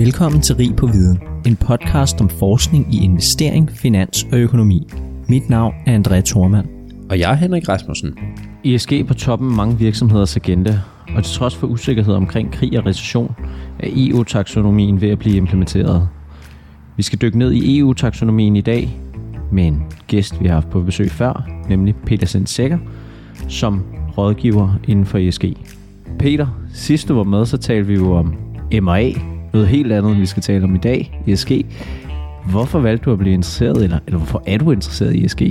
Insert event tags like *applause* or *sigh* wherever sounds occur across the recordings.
Velkommen til Rig på Viden, en podcast om forskning i investering, finans og økonomi. Mit navn er André Thormand. Og jeg er Henrik Rasmussen. ESG på toppen af mange virksomheders agenda, og til trods for usikkerhed omkring krig og recession, er EU-taksonomien ved at blive implementeret. Vi skal dykke ned i EU-taksonomien i dag med en gæst, vi har haft på besøg før, nemlig Peter Sensækker, som rådgiver inden for ESG. Peter, sidst du var med, så talte vi jo om MRA, noget helt andet, end vi skal tale om i dag, ESG. Hvorfor valgte du at blive interesseret, eller, eller hvorfor er du interesseret i ESG?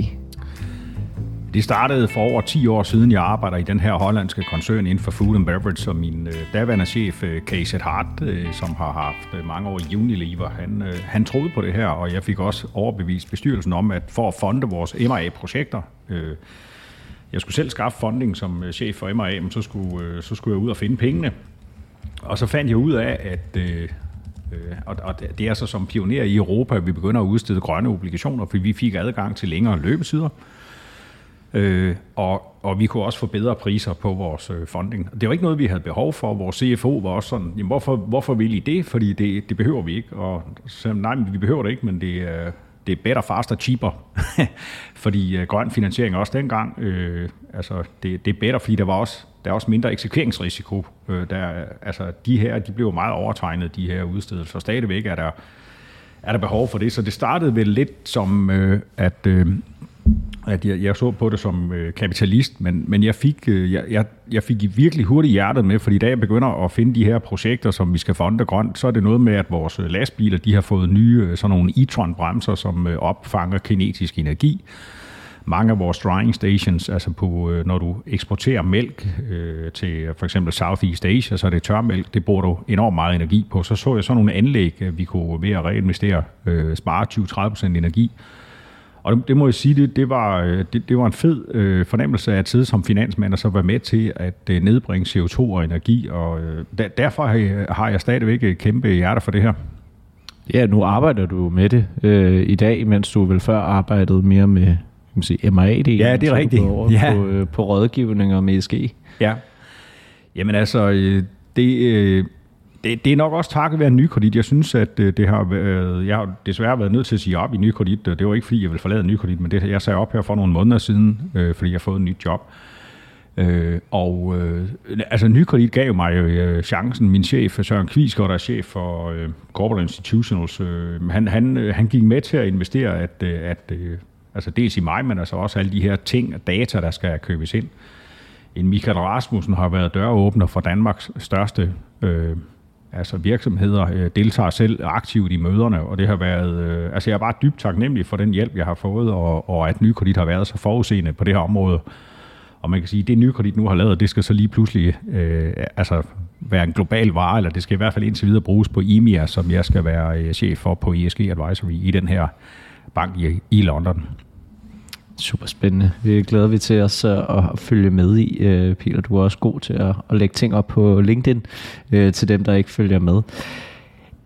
Det startede for over 10 år siden, jeg arbejder i den her hollandske koncern inden for food and beverage, som min øh, daværende chef, øh, Casey Hart, øh, som har haft øh, mange år i Unilever, han, øh, han troede på det her, og jeg fik også overbevist bestyrelsen om, at for at fonde vores MRA-projekter, øh, jeg skulle selv skaffe funding som øh, chef for MRA, men så skulle, øh, så skulle jeg ud og finde pengene. Og så fandt jeg ud af, at øh, øh, og, og det er så som pioner i Europa, at vi begynder at udstede grønne obligationer, fordi vi fik adgang til længere løbesider. Øh, og, og vi kunne også få bedre priser på vores øh, funding. Det var ikke noget, vi havde behov for. Vores CFO var også sådan, jamen hvorfor, hvorfor vil I det? Fordi det, det behøver vi ikke. Og så nej, vi behøver det ikke, men det er, det er better, faster, cheaper. *laughs* fordi øh, grøn finansiering også dengang, øh, altså det, det er bedre, fordi der var også, der er også mindre eksekveringsrisiko. Øh, der, altså de her, de blev meget overtegnet, de her udstedelser. Stadigvæk er der, er der behov for det. Så det startede vel lidt som, øh, at... Øh, at jeg, jeg så på det som øh, kapitalist, men, men jeg, fik, øh, jeg, jeg, jeg fik virkelig hurtigt hjertet med, fordi da jeg begynder at finde de her projekter, som vi skal fonde grønt, så er det noget med, at vores øh, lastbiler de har fået nye øh, sådan nogle e-tron-bremser, som øh, opfanger kinetisk energi. Mange af vores drying stations, altså på, øh, når du eksporterer mælk øh, til øh, for eksempel Southeast Asia, så er det tørmælk, det bruger du enormt meget energi på. Så så jeg sådan nogle anlæg, vi kunne ved at reinvestere, øh, spare 20-30% energi, og det, det må jeg sige, det, det, var, øh, det, det var en fed øh, fornemmelse af at sidde som finansmand og så være med til at øh, nedbringe CO2 og energi, og øh, der, derfor har jeg, har jeg stadigvæk et kæmpe hjerte for det her. Ja, nu arbejder du med det øh, i dag, mens du vel før arbejdede mere med kan man sige, MRA. Ja, det er rigtigt. På, *laughs* ja. på, øh, på rådgivning med ESG. Ja. Jamen altså, øh, det, øh, det, det er nok også takket være nykredit. Jeg synes, at øh, det har været, jeg har desværre været nødt til at sige op i nykredit. Det var ikke, fordi jeg ville forlade nykredit, men det, jeg sagde op her for nogle måneder siden, øh, fordi jeg har fået et nyt job. Øh, og øh, altså nykredit gav mig jo øh, chancen. Min chef, Søren Kvisker, der er chef for øh, Corporate Institutionals, øh, han, han, øh, han gik med til at investere, at, øh, at øh, altså dels i mig, men altså også alle de her ting og data, der skal købes ind. En Michael Rasmussen har været døråbner for Danmarks største øh, altså virksomheder øh, deltager selv aktivt i møderne, og det har været, øh, altså jeg er bare dybt taknemmelig for den hjælp, jeg har fået, og, og at Nykredit har været så forudseende på det her område. Og man kan sige, at det Nykredit nu har lavet, det skal så lige pludselig øh, altså være en global vare, eller det skal i hvert fald indtil videre bruges på EMIA, som jeg skal være øh, chef for på ESG Advisory i den her bank i, i London. Super spændende. Vi glæder vi til os at, følge med i. Øh, Peter, du er også god til at, at lægge ting op på LinkedIn øh, til dem, der ikke følger med.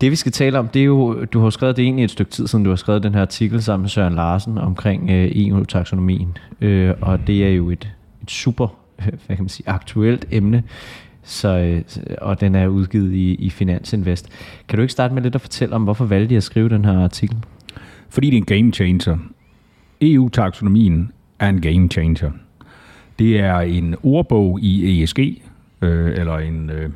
Det vi skal tale om, det er jo, du har skrevet det egentlig et stykke tid siden, du har skrevet den her artikel sammen med Søren Larsen omkring øh, EU-taksonomien. Øh, og det er jo et, et super, *laughs* hvad kan man sige, aktuelt emne. Så, øh, og den er udgivet i, i Finansinvest. Kan du ikke starte med lidt at fortælle om, hvorfor valgte I at skrive den her artikel? Fordi det er en game changer. EU-taksonomien er en game changer. Det er en ordbog i ESG, øh, eller en, øh,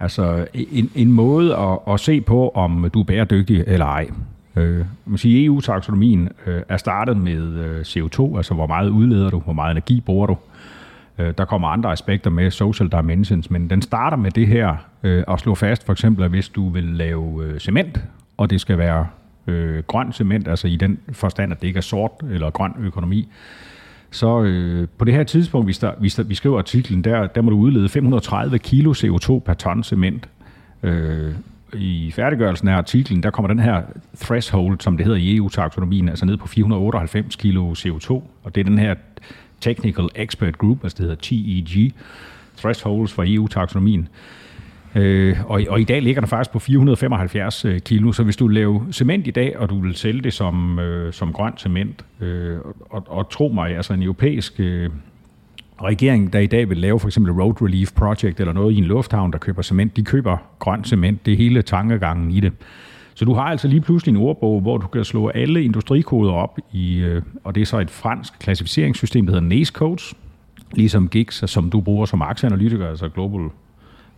altså en, en måde at, at se på, om du er bæredygtig eller ej. Øh, man siger, EU-taksonomien øh, er startet med øh, CO2, altså hvor meget udleder du, hvor meget energi bruger du. Øh, der kommer andre aspekter med, social dimensions, men den starter med det her øh, at slå fast, for eksempel, at hvis du vil lave øh, cement, og det skal være øh, grøn cement, altså i den forstand, at det ikke er sort eller grøn økonomi, så øh, på det her tidspunkt, vi, start, vi, vi skriver artiklen, der, der må du udlede 530 kilo CO2 per ton cement. Øh, I færdiggørelsen af artiklen, der kommer den her threshold, som det hedder i EU-taksonomien, altså ned på 498 kilo CO2, og det er den her Technical Expert Group, altså det hedder TEG, thresholds for EU-taksonomien. Øh, og, og i dag ligger den faktisk på 475 øh, kilo, så hvis du laver cement i dag, og du vil sælge det som, øh, som grøn cement, øh, og, og tro mig, altså en europæisk øh, regering, der i dag vil lave for eksempel Road Relief Project eller noget i en lufthavn, der køber cement, de køber grøn cement. Det er hele tankegangen i det. Så du har altså lige pludselig en ordbog, hvor du kan slå alle industrikoder op i, øh, og det er så et fransk klassificeringssystem, der hedder NACE Codes, ligesom GIGS, som du bruger som aktieanalytiker, altså Global,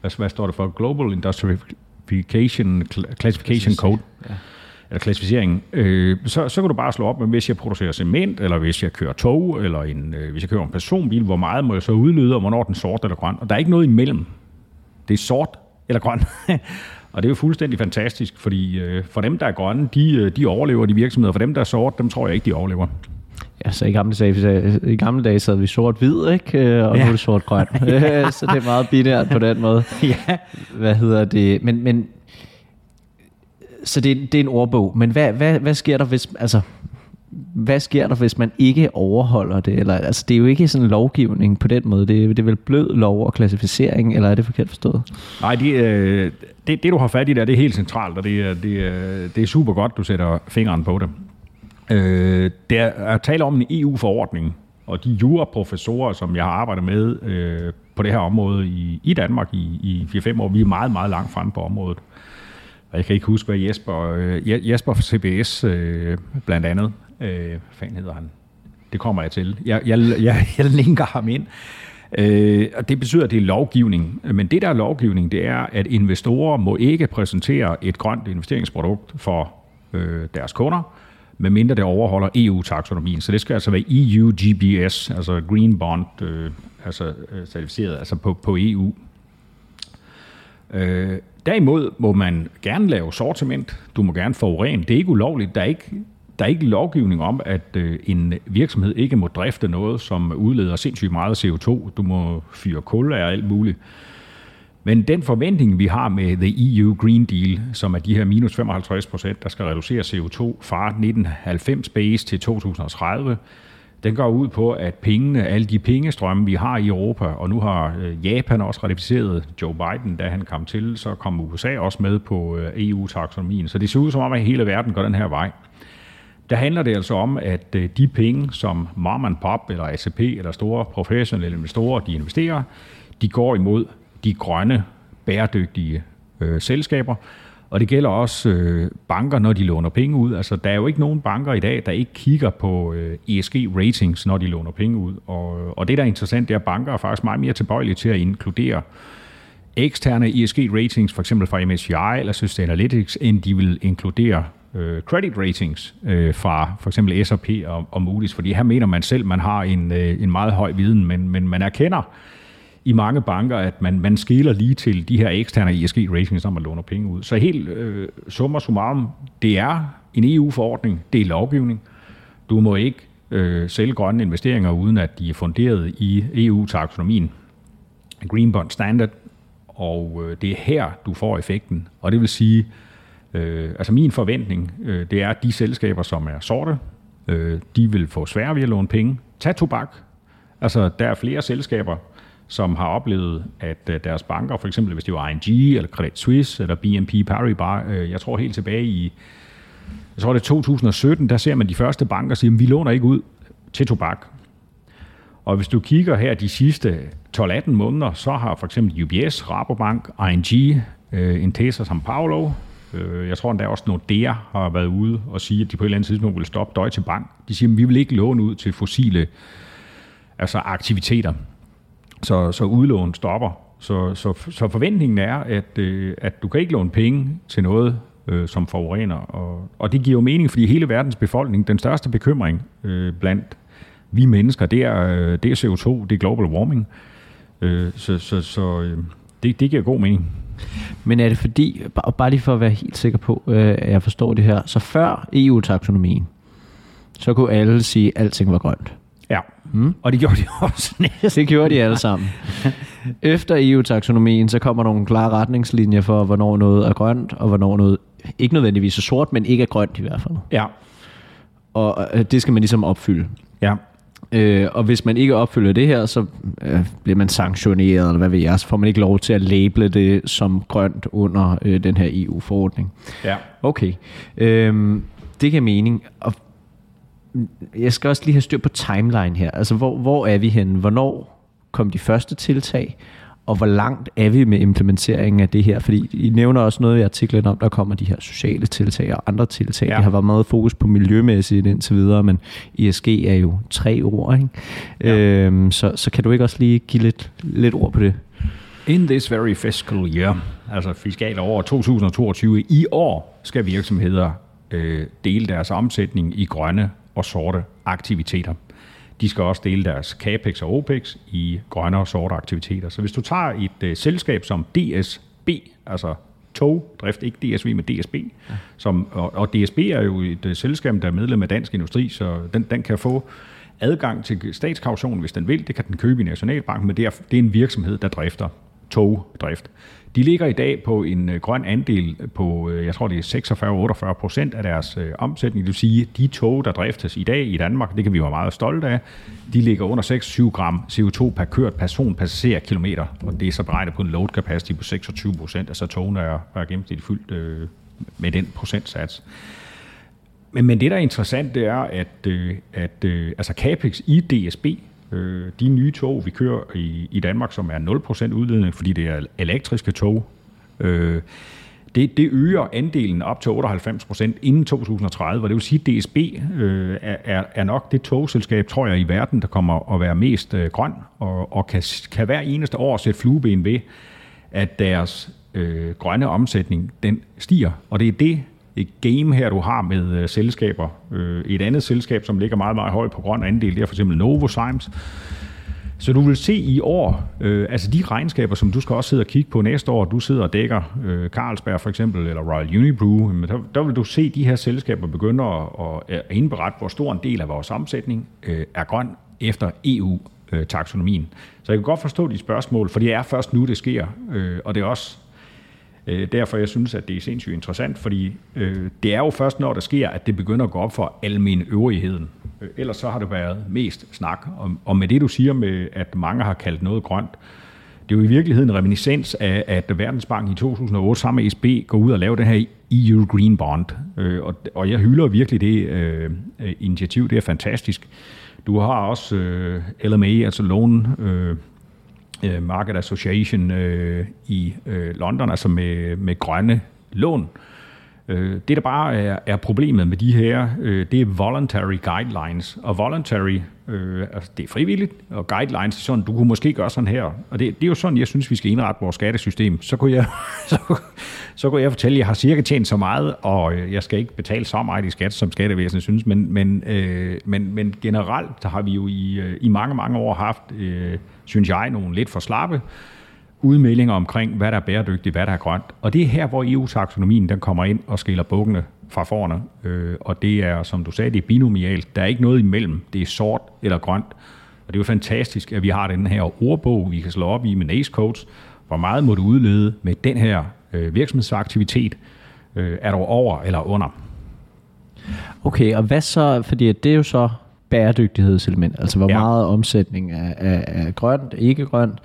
hvad, hvad står det for? Global Industrification Classification Code. Ja eller klassificeringen, øh, så, så kan du bare slå op, men hvis jeg producerer cement, eller hvis jeg kører tog, eller en, øh, hvis jeg kører en personbil, hvor meget må jeg så udlede, og hvornår den sort eller grøn. Og der er ikke noget imellem. Det er sort eller grøn. *laughs* og det er jo fuldstændig fantastisk, fordi øh, for dem, der er grønne, de, øh, de overlever de virksomheder. For dem, der er sort, dem tror jeg ikke, de overlever. Ja, så i gamle dage, i gamle dage sad vi sort-hvid, ikke? Øh, og ja. nu er det sort-grøn. *laughs* så det er meget binært på den måde. *laughs* ja. Hvad hedder det? Men, men så det, det er en ordbog. Men hvad, hvad, hvad sker der, hvis... Altså, hvad sker der, hvis man ikke overholder det? Eller, altså, det er jo ikke sådan en lovgivning på den måde. Det er, det er vel blød lov og klassificering, eller er det forkert forstået? Nej, det, øh, det, det du har fat i der, det er helt centralt, og det er, det er, det er super godt, du sætter fingeren på det. Øh, der er tale om en EU-forordning, og de juraprofessorer, som jeg har arbejdet med øh, på det her område i, i Danmark i, i 4-5 år, vi er meget, meget langt frem på området. Og jeg kan ikke huske, hvad Jesper, øh, Jesper fra CBS øh, blandt andet, øh, fanden hedder han? Det kommer jeg til. Jeg, jeg, jeg, jeg linker ham ind. Øh, og det betyder, at det er lovgivning. Men det der er lovgivning, det er, at investorer må ikke præsentere et grønt investeringsprodukt for øh, deres kunder, medmindre det overholder EU-taksonomien. Så det skal altså være EU GBS, altså Green Bond, øh, altså øh, certificeret altså på, på EU. Øh, Derimod må man gerne lave sortiment. Du må gerne forurene. Det er ikke ulovligt. Der er ikke, der er ikke lovgivning om, at øh, en virksomhed ikke må drifte noget, som udleder sindssygt meget CO2. Du må fyre kul af alt muligt. Men den forventning, vi har med The EU Green Deal, som er de her minus 55 procent, der skal reducere CO2 fra 1990 base til 2030, den går ud på, at pengene, alle de pengestrømme, vi har i Europa, og nu har øh, Japan også ratificeret Joe Biden, da han kom til, så kom USA også med på øh, EU-taksonomien. Så det ser ud som om, at hele verden går den her vej. Der handler det altså om, at øh, de penge, som mom and pop eller ACP eller store professionelle investorer, de investerer, de går imod de grønne, bæredygtige øh, selskaber, og det gælder også øh, banker, når de låner penge ud. Altså, der er jo ikke nogen banker i dag, der ikke kigger på øh, ESG-ratings, når de låner penge ud. Og, og det, der er interessant, det er, at banker er faktisk meget mere tilbøjelige til at inkludere eksterne ESG-ratings, for eksempel fra MSCI eller Sustainalytics, end de vil inkludere øh, credit ratings øh, fra for eksempel S&P og, og Moody's, fordi her mener man selv, man har en, øh, en meget høj viden, men, men man erkender, i mange banker, at man, man skiller lige til de her eksterne ESG-ratings, når man låner penge ud. Så helt øh, summa summarum, det er en EU-forordning, det er lovgivning. Du må ikke øh, sælge grønne investeringer, uden at de er funderet i EU-taksonomien, Green Bond Standard, og øh, det er her, du får effekten. Og det vil sige, øh, altså min forventning, øh, det er, at de selskaber, som er sorte, øh, de vil få svære ved at låne penge. Tag tobak. Altså, der er flere selskaber, som har oplevet, at øh, deres banker, for eksempel hvis det var ING, eller Credit Suisse, eller BNP Paribas, øh, jeg tror helt tilbage i, jeg tror det er 2017, der ser man de første banker sige, at vi låner ikke ud til tobak. Og hvis du kigger her de sidste 12-18 måneder, så har for eksempel UBS, Rabobank, ING, øh, Intesa San Paulo, jeg tror endda også Nordea har været ude og sige, at de på et eller andet tidspunkt vil stoppe Deutsche Bank. De siger, at vi vil ikke låne ud til fossile altså aktiviteter. Så, så udlån stopper. Så, så, så forventningen er, at, øh, at du kan ikke låne penge til noget, øh, som forurener. Og, og det giver jo mening, fordi hele verdens befolkning, den største bekymring øh, blandt vi mennesker, det er, øh, det er CO2, det er global warming. Øh, så så, så øh, det, det giver god mening. Men er det fordi, bare, bare lige for at være helt sikker på, øh, at jeg forstår det her, så før EU-taksonomien, så kunne alle sige, at alting var grønt? Ja, mm. og det gjorde de *laughs* også næsten. Det gjorde de alle sammen. *laughs* Efter EU-taksonomien, så kommer nogle klare retningslinjer for, hvornår noget er grønt, og hvornår noget ikke nødvendigvis er sort, men ikke er grønt i hvert fald. Ja. Og øh, det skal man ligesom opfylde. Ja. Øh, og hvis man ikke opfylder det her, så øh, bliver man sanktioneret, eller hvad ved jeg, så får man ikke lov til at label det som grønt under øh, den her EU-forordning. Ja. Okay. Øh, det giver mening. Og jeg skal også lige have styr på timeline her. Altså, hvor, hvor er vi henne? Hvornår kom de første tiltag, og hvor langt er vi med implementeringen af det her? Fordi I nævner også noget i artiklen om, der kommer de her sociale tiltag og andre tiltag. Ja. Det har været meget fokus på miljømæssigt indtil videre, men ESG er jo tre ord, ikke? Ja. Øhm, så, så kan du ikke også lige give lidt, lidt ord på det? In this very fiscal year, altså fiskal over 2022, i år skal virksomheder øh, dele deres omsætning i grønne og sorte aktiviteter. De skal også dele deres CAPEX og OPEX i grønne og sorte aktiviteter. Så hvis du tager et uh, selskab som DSB, altså togdrift, ikke DSV, men DSB, ja. som, og, og DSB er jo et uh, selskab, der er medlem af Dansk Industri, så den, den kan få adgang til statskaution, hvis den vil. Det kan den købe i Nationalbanken, men det er, det er en virksomhed, der drifter togdrift. De ligger i dag på en øh, grøn andel på, øh, jeg tror det er 46-48 procent af deres øh, omsætning. Det vil sige, de tog, der driftes i dag i Danmark, det kan vi være meget stolte af, de ligger under 6-7 gram CO2 per kørt person passagerkilometer, og det er så beregnet på en load capacity på 26 procent, altså togene er, er gennemsnitligt fyldt øh, med den procentsats. Men, men det, der er interessant, det er, at, øh, at øh, altså CAPEX i DSB Øh, de nye tog, vi kører i, i Danmark, som er 0% udledning, fordi det er elektriske tog, øh, det, det øger andelen op til 98 procent inden 2030, og det vil sige, at DSB øh, er, er nok det togselskab, tror jeg, i verden, der kommer at være mest øh, grøn, og, og kan, kan hver eneste år sætte flueben ved, at deres øh, grønne omsætning, den stiger. Og det er det, et game her, du har med øh, selskaber. Øh, et andet selskab, som ligger meget, meget højt på grøn andel, det er for eksempel Novozymes. Så du vil se i år, øh, altså de regnskaber, som du skal også sidde og kigge på næste år, du sidder og dækker øh, Carlsberg for eksempel, eller Royal Unibrew, men der, der vil du se de her selskaber begynde at, at indberette, hvor stor en del af vores omsætning øh, er grøn efter EU-taksonomien. Øh, Så jeg kan godt forstå de spørgsmål, for det er først nu, det sker, øh, og det er også Øh, derfor jeg synes, at det er sindssygt interessant, fordi øh, det er jo først, når der sker, at det begynder at gå op for almen øvrigheden. Øh, ellers så har det været mest snak. Og, og med det, du siger med, at mange har kaldt noget grønt, det er jo i virkeligheden en reminiscens af, at Verdensbanken i 2008 sammen med SB går ud og laver den her EU Green Bond. Øh, og, og jeg hylder virkelig det øh, øh initiativ. Det er fantastisk. Du har også øh, LMA, altså Loan... Øh, øh, Market Association øh, i øh, London, altså med, med grønne lån. Øh, Øh, det, der bare er, er problemet med de her, øh, det er voluntary guidelines. Og voluntary, øh, altså det er frivilligt, og guidelines er sådan, du kunne måske gøre sådan her. Og det, det er jo sådan, jeg synes, vi skal indrette vores skattesystem. Så kunne jeg, *laughs* så, så kunne jeg fortælle, at jeg har cirka tjent så meget, og øh, jeg skal ikke betale så meget i skat, som skattevæsenet synes. Men, men, øh, men, men generelt har vi jo i, øh, i mange, mange år haft... Øh, synes jeg, nogle lidt for slappe udmeldinger omkring, hvad der er bæredygtigt, hvad der er grønt. Og det er her, hvor EU-taksonomien den kommer ind og skiller bukkene fra forne. Øh, og det er, som du sagde, det er binomialt. Der er ikke noget imellem. Det er sort eller grønt. Og det er jo fantastisk, at vi har den her ordbog, vi kan slå op i med NACE Codes. Hvor meget må du udlede med den her øh, virksomhedsaktivitet? Øh, er du over eller under? Okay, og hvad så, fordi det er jo så bæredygtighedselement, altså hvor ja. meget omsætning er, er, er grønt, ikke grønt,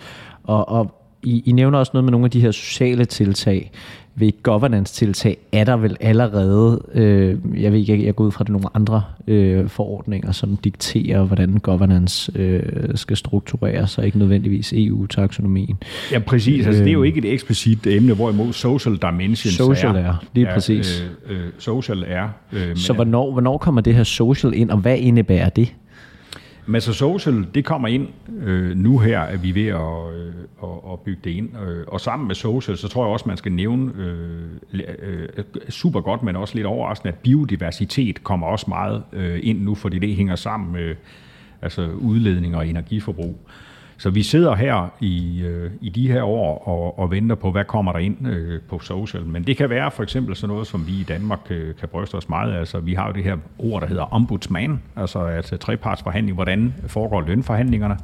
og, og I, I nævner også noget med nogle af de her sociale tiltag ved governance-tiltag er der vel allerede, øh, jeg ved ikke, jeg går ud fra det nogle andre øh, forordninger, som dikterer, hvordan governance øh, skal struktureres, og ikke nødvendigvis EU-taksonomien. Ja, præcis. Altså, det er jo øh, ikke et eksplicit emne, hvorimod social dimensions social er. er lige præcis. Øh, øh, social er. Øh, Så hvornår, hvornår kommer det her social ind, og hvad indebærer det? Massa Social, det kommer ind øh, nu her, at vi er ved at, øh, at, at bygge det ind. Øh, og sammen med Social, så tror jeg også, man skal nævne øh, øh, super godt, men også lidt overraskende, at biodiversitet kommer også meget øh, ind nu, fordi det hænger sammen med altså udledning og energiforbrug. Øh, så vi sidder her i, øh, i de her år og, og venter på, hvad kommer der ind øh, på social. Men det kan være for eksempel sådan noget, som vi i Danmark øh, kan bryste os meget. af. Altså, vi har jo det her ord, der hedder ombudsman, altså, altså trepartsforhandling. Hvordan foregår lønforhandlingerne?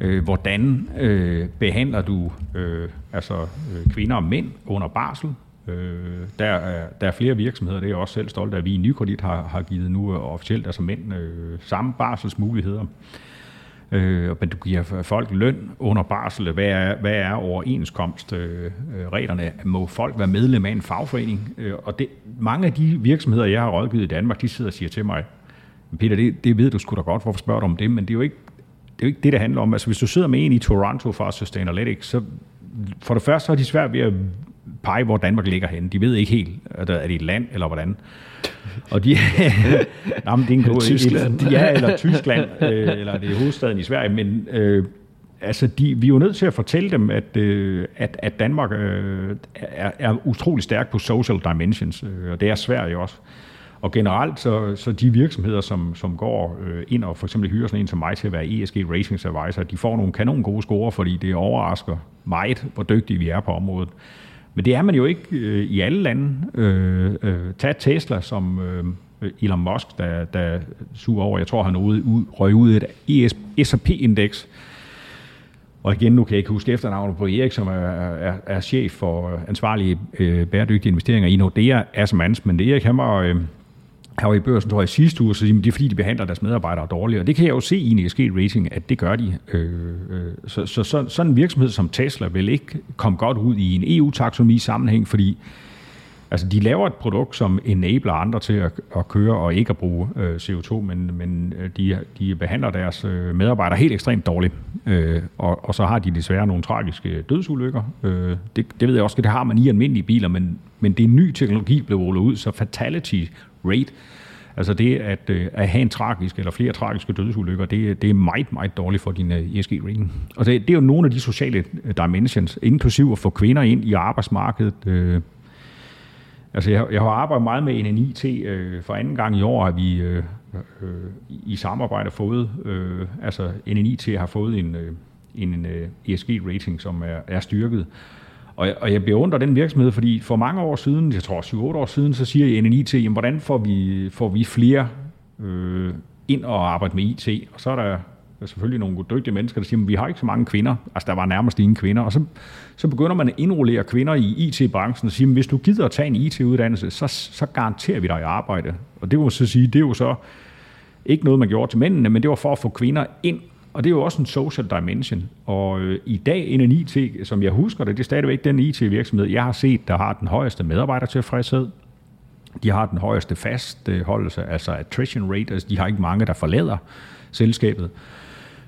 Øh, hvordan øh, behandler du øh, altså, øh, kvinder og mænd under barsel? Øh, der, er, der er flere virksomheder, det er jeg også selv stolt af, at vi i Nykredit har, har givet nu øh, officielt altså mænd øh, samme barselsmuligheder øh, men du giver folk løn under barsel. Hvad er, hvad er overenskomstreglerne? Øh, øh Må folk være medlem af en fagforening? Øh, og det, mange af de virksomheder, jeg har rådgivet i Danmark, de sidder og siger til mig, Peter, det, det ved du sgu da godt, hvorfor spørger du om det? Men det er jo ikke det er jo ikke det, det handler om. Altså, hvis du sidder med en i Toronto for Sustainalytics, så for det første så er de svært ved at pege, hvor Danmark ligger henne. De ved ikke helt, er det et land, eller hvordan. Og de, *laughs* jamen, det er en god, Tyskland. ja, eller Tyskland, øh, eller det er hovedstaden i Sverige, men øh, altså de, vi er jo nødt til at fortælle dem, at, øh, at, at Danmark øh, er, er utrolig stærk på social dimensions, øh, og det er Sverige også. Og generelt, så, så de virksomheder, som, som går øh, ind og for eksempel hyrer sådan en som mig til at være ESG Ratings Advisor, de får nogle kanon gode score, fordi det overrasker meget, hvor dygtige vi er på området. Men det er man jo ikke øh, i alle lande. Øh, øh, tag Tesla, som øh, Elon Musk, der, der suger over, jeg tror han ude, ud, røg ud et S&P-indeks, og igen, nu kan jeg ikke huske efternavnet på Erik, som er, er, er chef for ansvarlige øh, bæredygtige investeringer i Nordea Asset men det Erik, han var, øh, her var i børsen, tror jeg, sidste uge, så det er fordi, de behandler deres medarbejdere dårligt. Og det kan jeg jo se i en ESG-rating, at det gør de. Øh, øh, så, så, så sådan en virksomhed som Tesla vil ikke komme godt ud i en EU-taksonomi-sammenhæng, fordi Altså, de laver et produkt, som enabler andre til at, at køre og ikke at bruge øh, CO2, men, men øh, de, de behandler deres øh, medarbejdere helt ekstremt dårligt. Øh, og, og så har de desværre nogle tragiske dødsulykker. Øh, det, det ved jeg også, det har man i almindelige biler, men, men det er ny teknologi, blev rullet ud, så fatality rate, altså det at, øh, at have en tragisk eller flere tragiske dødsulykker, det, det er meget, meget dårligt for din øh, ESG-rating. Og det, det er jo nogle af de sociale øh, dimensions, inklusiv at få kvinder ind i arbejdsmarkedet, øh, Altså, jeg, jeg har arbejdet meget med NNIT. Øh, for anden gang i år har vi øh, øh, i samarbejde fået, øh, altså NNIT har fået en, øh, en øh, ESG-rating, som er, er styrket. Og, og jeg beundrer den virksomhed, fordi for mange år siden, jeg tror 7-8 år siden, så siger NNIT, jamen, hvordan får vi, får vi flere øh, ind og arbejde med IT? Og så er der der er selvfølgelig nogle dygtige mennesker, der siger, at vi har ikke så mange kvinder. Altså, der var nærmest ingen kvinder. Og så, så begynder man at indrullere kvinder i IT-branchen og siger, at hvis du gider at tage en IT-uddannelse, så, så garanterer vi dig arbejde. Og det må så sige, det er jo så ikke noget, man gjorde til mændene, men det var for at få kvinder ind. Og det er jo også en social dimension. Og øh, i dag, en IT, som jeg husker det, det er stadigvæk den IT-virksomhed, jeg har set, der har den højeste medarbejdertilfredshed. De har den højeste fastholdelse, altså attrition rate. Altså, de har ikke mange, der forlader selskabet.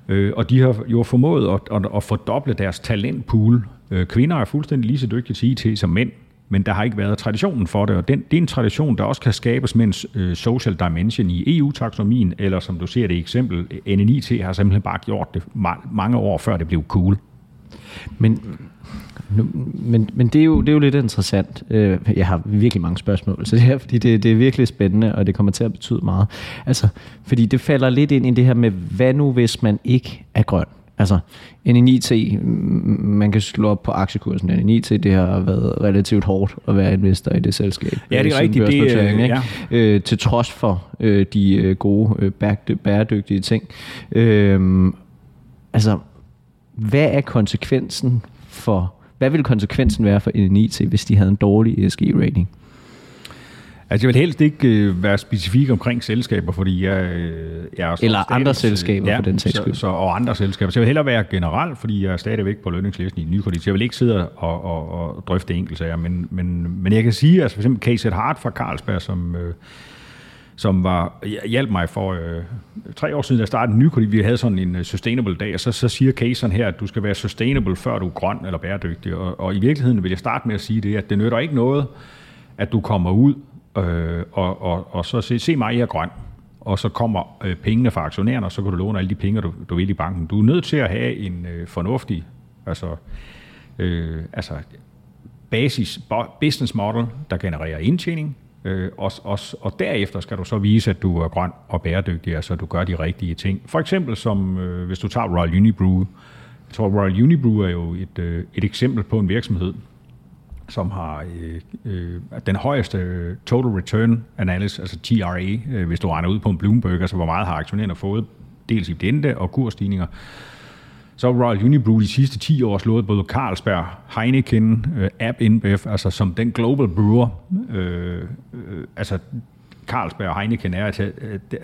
Øh, og de har jo formået at, at, at fordoble deres talentpool. Øh, kvinder er fuldstændig lige så dygtige til IT som mænd, men der har ikke været traditionen for det, og den, det er en tradition, der også kan skabes med en øh, social dimension i EU-taksonomien, eller som du ser det eksempel, øh, NNIT har simpelthen bare gjort det mange år før det blev cool. Men nu, men, men det, er jo, det er jo lidt interessant. Øh, jeg har virkelig mange spørgsmål, så det er, fordi det, det er virkelig spændende, og det kommer til at betyde meget. Altså, fordi det falder lidt ind i det her med, hvad nu hvis man ikke er grøn? Altså, NNIT, man kan slå op på aktiekursen. NNIT, det har været relativt hårdt at være investor i det selskab. Ja, det er rigtigt. Det, ikke? Ja. Øh, til trods for øh, de øh, gode, øh, bæredygtige ting. Øh, altså, hvad er konsekvensen for hvad ville konsekvensen være for NNIT, hvis de havde en dårlig ESG-rating? Altså, jeg vil helst ikke øh, være specifik omkring selskaber, fordi jeg, øh, jeg er... Eller stadig, andre selskaber, ja, for den sags skyld. Så, så, og andre selskaber. Så jeg vil hellere være generelt, fordi jeg er stadigvæk på lønningslisten i Nykredit. Så jeg vil ikke sidde og, og, og drøfte enkeltsager. Men, men, men jeg kan sige, altså for eksempel KZ Hart fra Carlsberg, som... Øh, som var, hjalp mig for øh, tre år siden, da jeg startede Nykredit. Vi havde sådan en uh, sustainable dag, og så, så siger casen her, at du skal være sustainable, før du er grøn eller bæredygtig. Og, og i virkeligheden vil jeg starte med at sige det, at det nytter ikke noget, at du kommer ud øh, og, og, og så se, se mig, jeg er grøn. Og så kommer øh, pengene fra aktionærerne, og så kan du låne alle de penge, du, du vil i banken. Du er nødt til at have en øh, fornuftig, altså, øh, altså basis business model, der genererer indtjening, Øh, og, og, og derefter skal du så vise, at du er grøn og bæredygtig, altså du gør de rigtige ting. For eksempel som, øh, hvis du tager Royal Unibrew. Jeg tror, Royal Unibrew er jo et, øh, et eksempel på en virksomhed, som har øh, øh, den højeste øh, total return analysis, altså TRA, øh, hvis du regner ud på en Bloomberg, altså hvor meget har aktionærerne fået, dels i dente og kursstigninger, så har Royal Unibrew de sidste 10 år slået både Carlsberg, Heineken, øh, Ab InBev, altså som den global brewer. Øh, øh, altså Carlsberg og Heineken er, altså, øh, øh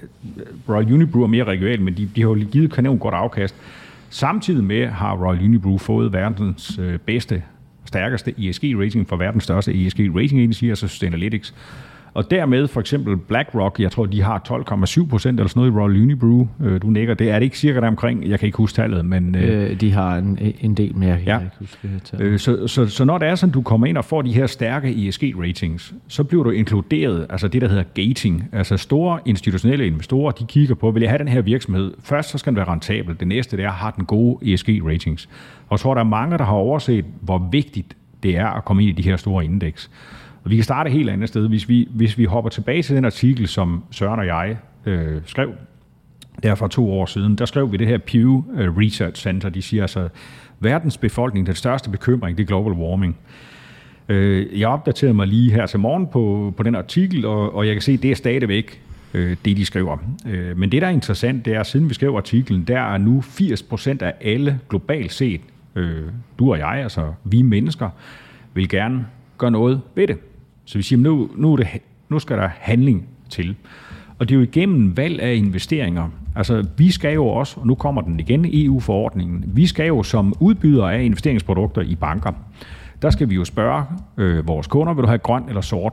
Royal Unibrew er mere regionalt, men de, de har jo givet kanon godt afkast. Samtidig med har Royal Unibrew fået verdens øh, bedste, stærkeste ESG-rating for verdens største ESG-rating agency, altså Sustainalytics. Og dermed for eksempel BlackRock, jeg tror, de har 12,7 procent eller sådan noget i Royal Unibrew. Øh, du nikker, det er det ikke cirka der omkring, jeg kan ikke huske tallet, men... Øh, øh, de har en, en del mere, jeg ja. kan ikke huske tallet. Øh, så, så, så når det er sådan, du kommer ind og får de her stærke ESG-ratings, så bliver du inkluderet, altså det, der hedder gating. Altså store institutionelle investorer, de kigger på, vil jeg have den her virksomhed? Først så skal den være rentabel. Det næste, det er, har den gode ESG-ratings. Og så er der mange, der har overset, hvor vigtigt det er at komme ind i de her store indeks. Og vi kan starte et helt andet sted. Hvis vi, hvis vi hopper tilbage til den artikel, som Søren og jeg øh, skrev der for to år siden, der skrev vi det her Pew øh, Research Center. De siger altså, verdens befolkning, den største bekymring, det er global warming. Øh, jeg opdaterede mig lige her til morgen på, på den artikel, og, og jeg kan se, at det er stadigvæk øh, det, de skriver. Øh, men det, der er interessant, det er, at siden vi skrev artiklen, der er nu 80% af alle globalt set, øh, du og jeg, altså vi mennesker, vil gerne gøre noget ved det. Så vi siger, nu, nu, er det, nu skal der handling til. Og det er jo igennem valg af investeringer. Altså, vi skal jo også, og nu kommer den igen, EU-forordningen, vi skal jo som udbyder af investeringsprodukter i banker, der skal vi jo spørge øh, vores kunder, vil du have grøn eller sort?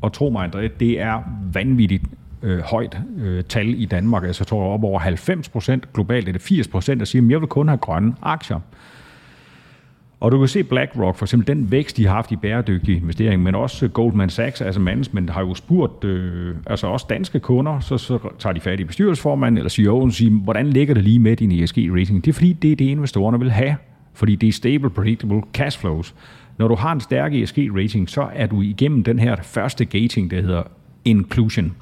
Og tro mig, André, det er vanvittigt øh, højt øh, tal i Danmark. Altså, jeg tror op over 90 procent, globalt er det 80 procent, der siger, at jeg vil kun have grønne aktier. Og du kan se BlackRock, for eksempel den vækst, de har haft i bæredygtig investering, men også Goldman Sachs, altså management, har jo spurgt, øh, altså også danske kunder, så, så tager de fat i bestyrelsesformanden eller CEO'en og siger, hvordan ligger det lige med din ESG-rating? Det er fordi, det er det, investorerne vil have, fordi det er stable, predictable cash flows. Når du har en stærk ESG-rating, så er du igennem den her første gating, der hedder inclusion.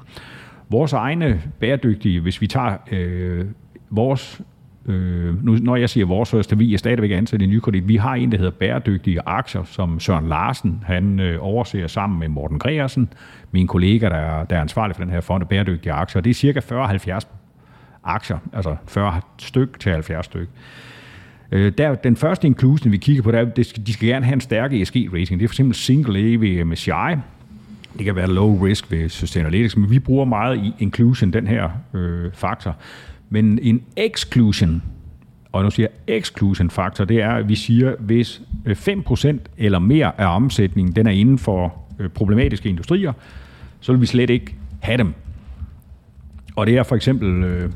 Vores egne bæredygtige, hvis vi tager øh, vores Øh, nu, når jeg siger vores, første, er vi er stadigvæk ansat i Nykredit. Vi har en, der hedder bæredygtige aktier, som Søren Larsen, han øh, overser sammen med Morten Gregersen, min kollega, der er, der er ansvarlig for den her fond af bæredygtige aktier. Det er cirka 40-70 aktier, altså 40 styk til 70 styk. Øh, der, den første inclusion, vi kigger på, der, det skal, de skal gerne have en stærk ESG-rating. Det er for eksempel single A ved øh, MSCI. Det kan være low risk ved Sustainalytics, men vi bruger meget i inclusion, den her øh, faktor. Men en exclusion, og nu siger jeg exclusion faktor, det er, at vi siger, hvis øh, 5% eller mere af omsætningen, den er inden for øh, problematiske industrier, så vil vi slet ikke have dem. Og det er for eksempel, øh,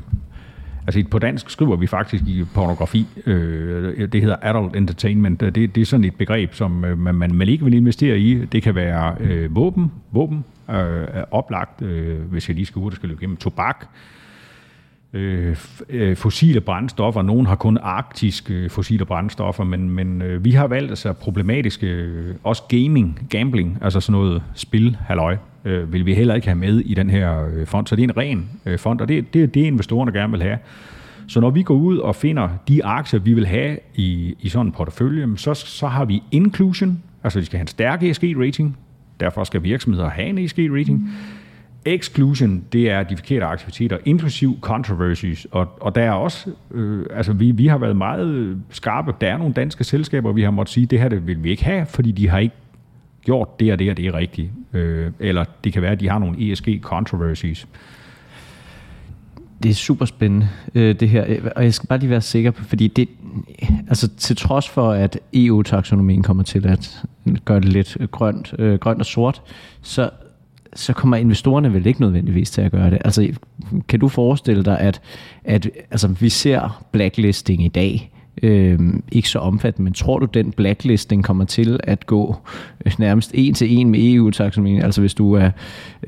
altså på dansk skriver vi faktisk i pornografi, øh, det hedder adult entertainment, det, det er sådan et begreb, som øh, man, man ikke vil investere i. Det kan være øh, våben, våben øh, oplagt, øh, hvis jeg lige skal ud, det skal løbe igennem tobak, Øh, Øh, øh, fossile brændstoffer. Nogen har kun arktiske øh, fossile brændstoffer, men, men øh, vi har valgt altså problematiske, øh, også gaming, gambling, altså sådan noget spil, halløj, øh, vil vi heller ikke have med i den her øh, fond. Så det er en ren øh, fond, og det, det er det, investorerne gerne vil have. Så når vi går ud og finder de aktier, vi vil have i, i sådan en portefølje, så, så har vi inclusion, altså de skal have en stærk ESG-rating, derfor skal virksomheder have en ESG-rating. Mm Exclusion, det er de forkerte aktiviteter, inklusiv controversies, og, og der er også, øh, altså vi, vi har været meget skarpe, der er nogle danske selskaber, vi har måttet sige, det her det vil vi ikke have, fordi de har ikke gjort det og det og det er rigtigt. Øh, eller det kan være, at de har nogle ESG controversies. Det er super spændende, øh, det her. Og jeg skal bare lige være sikker på, fordi det, altså til trods for, at EU-taksonomien kommer til at gøre det lidt grønt, øh, grønt og sort, så, så kommer investorerne vel ikke nødvendigvis til at gøre det. Altså, kan du forestille dig, at, at altså, vi ser blacklisting i dag, øh, ikke så omfattende, men tror du, den blacklisting kommer til at gå øh, nærmest en til en med EU-taksonomien? Altså hvis du er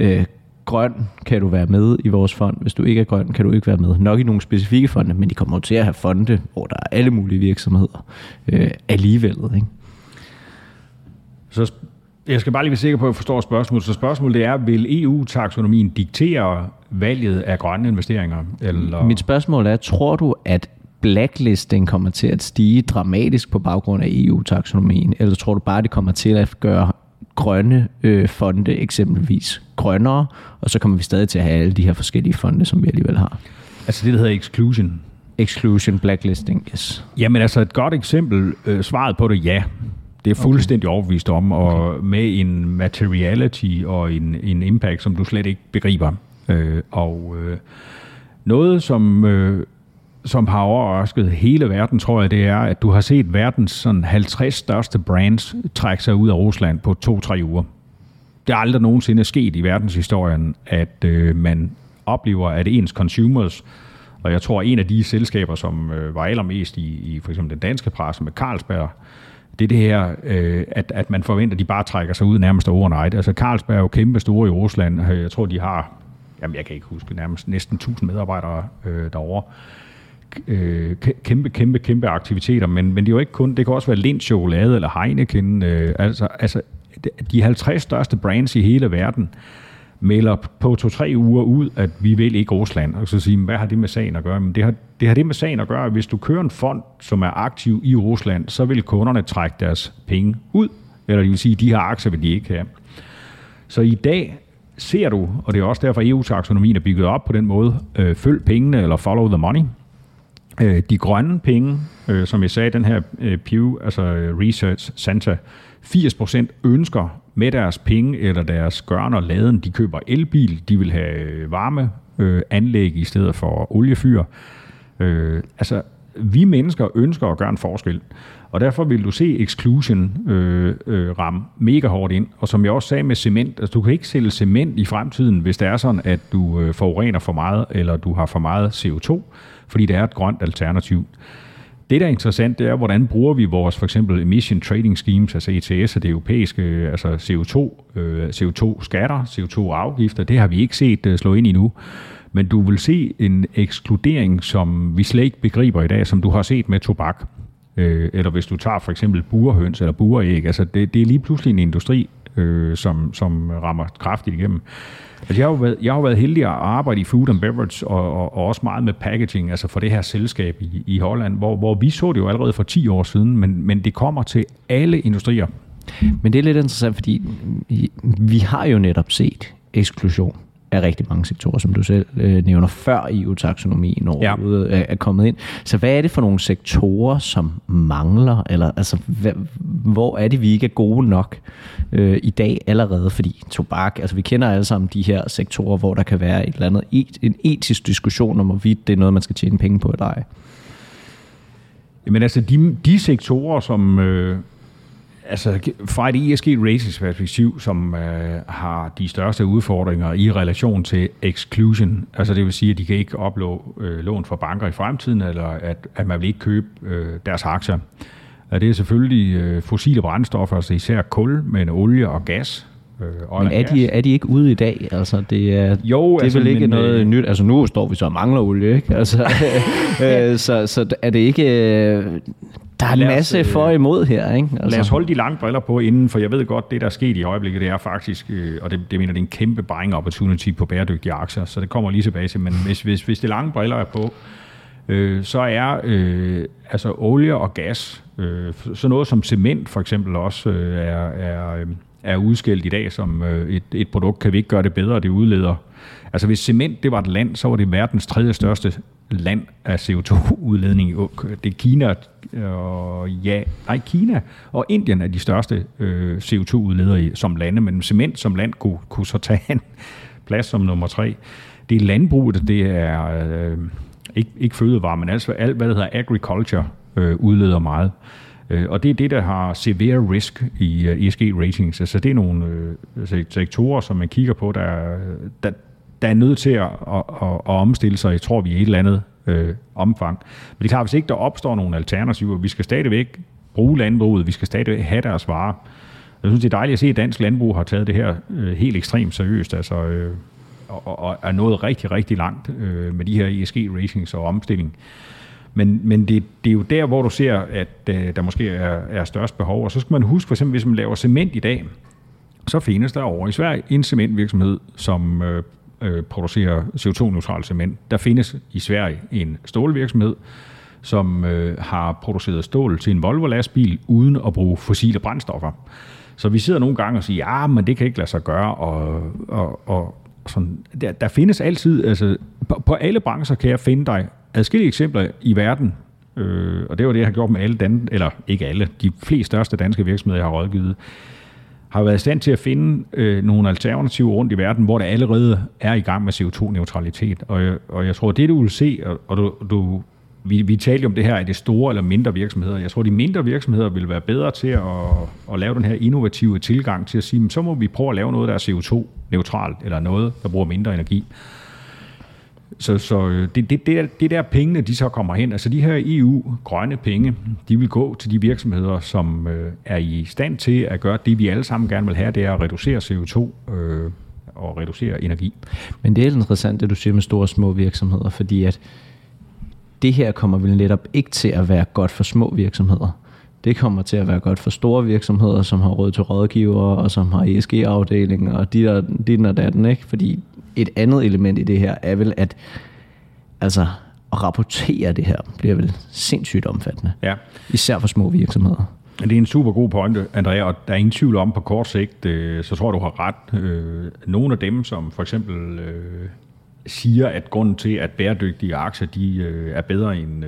øh, grøn, kan du være med i vores fond. Hvis du ikke er grøn, kan du ikke være med. Nok i nogle specifikke fonde, men de kommer til at have fonde, hvor der er alle mulige virksomheder øh, alligevel. Ikke? Så jeg skal bare lige være sikker på, at jeg forstår spørgsmålet. Så spørgsmålet er, vil EU-taksonomien diktere valget af grønne investeringer? Eller? Mit spørgsmål er, tror du, at blacklisting kommer til at stige dramatisk på baggrund af EU-taksonomien, eller tror du bare, det kommer til at gøre grønne øh, fonde eksempelvis grønnere, og så kommer vi stadig til at have alle de her forskellige fonde, som vi alligevel har? Altså det, der hedder exclusion. Exclusion, blacklisting, yes. Jamen altså et godt eksempel, øh, svaret på det ja. Det er fuldstændig okay. overbevist om, og okay. med en materiality og en, en impact, som du slet ikke begriber. Øh, og øh, noget, som, øh, som har overrasket hele verden, tror jeg, det er, at du har set verdens sådan 50 største brands trække sig ud af Rusland på to-tre uger. det er aldrig nogensinde sket i verdenshistorien, at øh, man oplever, at ens consumers, og jeg tror, en af de selskaber, som øh, var allermest i, i for eksempel den danske presse med Carlsberg, det er det her, øh, at, at man forventer, at de bare trækker sig ud nærmest overnight. Altså Carlsberg er jo kæmpe store i Rusland. Øh, jeg tror, de har, jamen jeg kan ikke huske, nærmest næsten 1000 medarbejdere øh, derovre øh, kæmpe, kæmpe, kæmpe aktiviteter, men, men det er jo ikke kun, det kan også være Lind Chokolade eller Heineken, øh, altså, altså de 50 største brands i hele verden melder på to-tre uger ud, at vi vil ikke Rusland, og så sige, hvad har det med sagen at gøre? Men det har, det har det med sagen at gøre, at hvis du kører en fond, som er aktiv i Rusland, så vil kunderne trække deres penge ud, eller det vil sige, de her aktier vil de ikke have. Så i dag ser du, og det er også derfor, EU-taksonomien er bygget op på den måde, øh, følg pengene eller follow the money, Øh, de grønne penge, øh, som jeg sagde, den her øh, Pew, altså øh, Research Center, 80% ønsker med deres penge eller deres gørn og laden, de køber elbil, de vil have øh, varme øh, anlæg i stedet for oliefyr. Øh, altså, vi mennesker ønsker at gøre en forskel, og derfor vil du se exclusion øh, øh, ramme mega hårdt ind. Og som jeg også sagde med cement, altså du kan ikke sælge cement i fremtiden, hvis det er sådan, at du øh, forurener for meget, eller du har for meget CO2 fordi det er et grønt alternativ. Det, der er interessant, det er, hvordan bruger vi vores for eksempel emission trading schemes, altså ETS og det europæiske, altså CO2, øh, CO2-skatter, CO2-afgifter. Det har vi ikke set øh, slå ind i nu. Men du vil se en ekskludering, som vi slet ikke begriber i dag, som du har set med tobak. Øh, eller hvis du tager for eksempel burhøns eller buræg. Altså det, det er lige pludselig en industri, øh, som, som rammer kraftigt igennem. Altså, jeg, har jo været, jeg har været heldig at arbejde i food and beverage, og, og, og også meget med packaging, altså for det her selskab i, i Holland, hvor, hvor vi så det jo allerede for 10 år siden, men, men det kommer til alle industrier. Men det er lidt interessant, fordi vi har jo netop set eksklusion af rigtig mange sektorer, som du selv øh, nævner, før EU-taksonomien overhovedet ja. er, er kommet ind. Så hvad er det for nogle sektorer, som mangler? Eller altså, hvad, hvor er det, vi ikke er gode nok øh, i dag allerede? Fordi tobak, altså vi kender alle sammen de her sektorer, hvor der kan være et eller andet et, en etisk diskussion om, hvorvidt det er noget, man skal tjene penge på eller ej. Jamen altså, de, de sektorer, som, øh, altså fra et ESG Ratings perspektiv, som øh, har de største udfordringer i relation til exclusion, altså det vil sige, at de kan ikke oplå øh, lån fra banker i fremtiden, eller at, at man vil ikke købe øh, deres aktier. Og det er selvfølgelig øh, fossile brændstoffer, altså især kul, men olie og gas, Øh, men er de, er de ikke ude i dag? Altså, det er, jo, det er altså, vel ikke men, noget øh, nyt. Altså, nu står vi så og mangler olie, ikke? Altså, *laughs* øh, så, så er det ikke... Øh, der er en masse os, for og imod her, ikke? Altså. Lad os holde de lange briller på inden, for jeg ved godt, det der er sket i øjeblikket, det er faktisk, øh, og det, det mener, det er en kæmpe buying opportunity på bæredygtige aktier, så det kommer lige tilbage til, men hvis, hvis, hvis det lange briller er på, øh, så er øh, altså olie og gas, øh, så noget som cement for eksempel også øh, er, er, øh, er udskilt i dag som øh, et, et produkt, kan vi ikke gøre det bedre, det udleder. Altså hvis cement det var et land, så var det verdens tredje største land af CO2-udledning. Det er Kina og ja, nej, Kina og Indien er de største øh, CO2-udledere som lande, men cement som land kunne, kunne så tage en plads som nummer tre. Det er landbruget, det er øh, ikke, ikke fødevare, men altså alt, hvad der hedder agriculture, øh, udleder meget. Øh, og det er det, der har severe risk i øh, uh, ESG ratings. Altså det er nogle øh, sektorer, som man kigger på, der, der, der er nødt til at, at, at, at omstille sig, jeg tror vi, i et eller andet øh, omfang. Men det er klart, hvis ikke der opstår nogle alternativer, vi skal stadigvæk bruge landbruget, vi skal stadigvæk have deres varer. Jeg synes, det er dejligt at se, at dansk landbrug har taget det her øh, helt ekstremt seriøst, altså, øh, og, og er nået rigtig, rigtig langt øh, med de her ESG-ratings og omstilling. Men, men det, det er jo der, hvor du ser, at øh, der måske er, er størst behov. Og så skal man huske, for eksempel, hvis man laver cement i dag, så findes der over i Sverige en cementvirksomhed, som øh, øh, producerer CO2-neutral cement. Der findes i Sverige en stålvirksomhed, som øh, har produceret stål til en Volvo-lastbil uden at bruge fossile brændstoffer. Så vi sidder nogle gange og siger, ja, men det kan ikke lade sig gøre, og, og, og sådan, der, der findes altid, altså på, på alle brancher kan jeg finde dig adskillige eksempler i verden, øh, og det var det, jeg har gjort med alle dan eller ikke alle, de fleste største danske virksomheder, jeg har rådgivet, har været i stand til at finde øh, nogle alternativer rundt i verden, hvor der allerede er i gang med CO2-neutralitet. Og og jeg tror, det du vil se, og, og du, du vi, vi talte om det her, er det store eller mindre virksomheder. Jeg tror, de mindre virksomheder vil være bedre til at, at lave den her innovative tilgang til at sige, så må vi prøve at lave noget, der er CO2-neutralt, eller noget, der bruger mindre energi. Så, så øh, det, det, det, er, det der pengene, de så kommer hen, altså de her EU-grønne penge, de vil gå til de virksomheder, som øh, er i stand til at gøre det, vi alle sammen gerne vil have, det er at reducere CO2 øh, og reducere energi. Men det er interessant, det du siger med store og små virksomheder, fordi at det her kommer vel netop ikke til at være godt for små virksomheder. Det kommer til at være godt for store virksomheder, som har råd til rådgivere, og som har ESG-afdelinger, og de der, de der datten, ikke? Fordi et andet element i det her er vel, at altså, at rapportere det her bliver vel sindssygt omfattende. Ja. Især for små virksomheder. Det er en super god pointe, Andrea, og der er ingen tvivl om på kort sigt, øh, så tror jeg, du har ret. Øh, nogle af dem, som for eksempel øh, siger, at grunden til, at bæredygtige aktier de, er bedre end,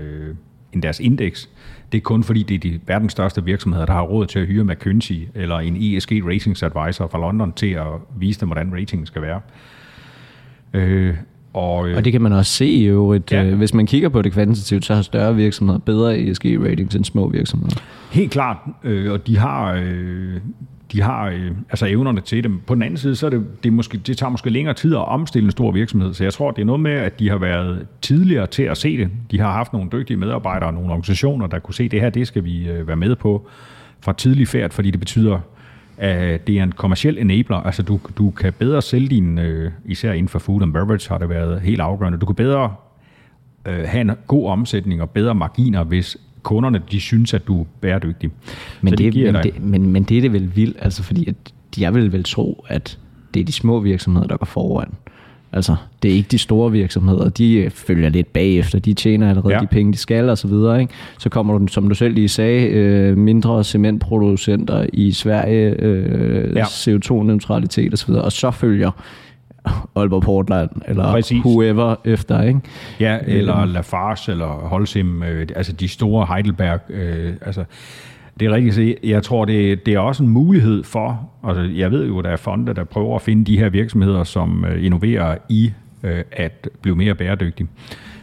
end deres indeks, det er kun fordi, det er de verdens største virksomheder, der har råd til at hyre McKinsey eller en ESG Ratings Advisor fra London til at vise dem, hvordan ratingen skal være. Øh, og, øh, og det kan man også se i øvrigt. Ja. Øh, hvis man kigger på det kvantitativt, så har større virksomheder bedre ESG-ratings end små virksomheder. Helt klart, øh, og de har, øh, de har øh, altså evnerne til dem. På den anden side, så er det, det, måske, det tager måske længere tid at omstille en stor virksomhed, så jeg tror, det er noget med, at de har været tidligere til at se det. De har haft nogle dygtige medarbejdere og nogle organisationer, der kunne se, det her, det skal vi øh, være med på fra tidlig færd, fordi det betyder at det er en kommersiel enabler. Altså du, du kan bedre sælge din, øh, især inden for food and beverage har det været helt afgørende. Du kan bedre øh, have en god omsætning og bedre marginer, hvis kunderne de synes, at du er bæredygtig. Men, Så det, det men, det, men, men det er det vel vildt, altså fordi at jeg vil vel tro, at det er de små virksomheder, der går foran. Altså, det er ikke de store virksomheder, de øh, følger lidt bagefter, de tjener allerede ja. de penge, de skal og så videre. Ikke? Så kommer du, som du selv lige sagde, øh, mindre cementproducenter i Sverige, øh, ja. CO2-neutralitet og så videre, og så følger Aalborg Portland, eller Præcis. whoever efter, ikke? Ja, eller Lafarge, eller Holcim, øh, altså de store Heidelberg, øh, altså det er rigtigt. Jeg tror, det, det er også en mulighed for, altså jeg ved jo, der er fonde, der prøver at finde de her virksomheder, som øh, innoverer i øh, at blive mere bæredygtige.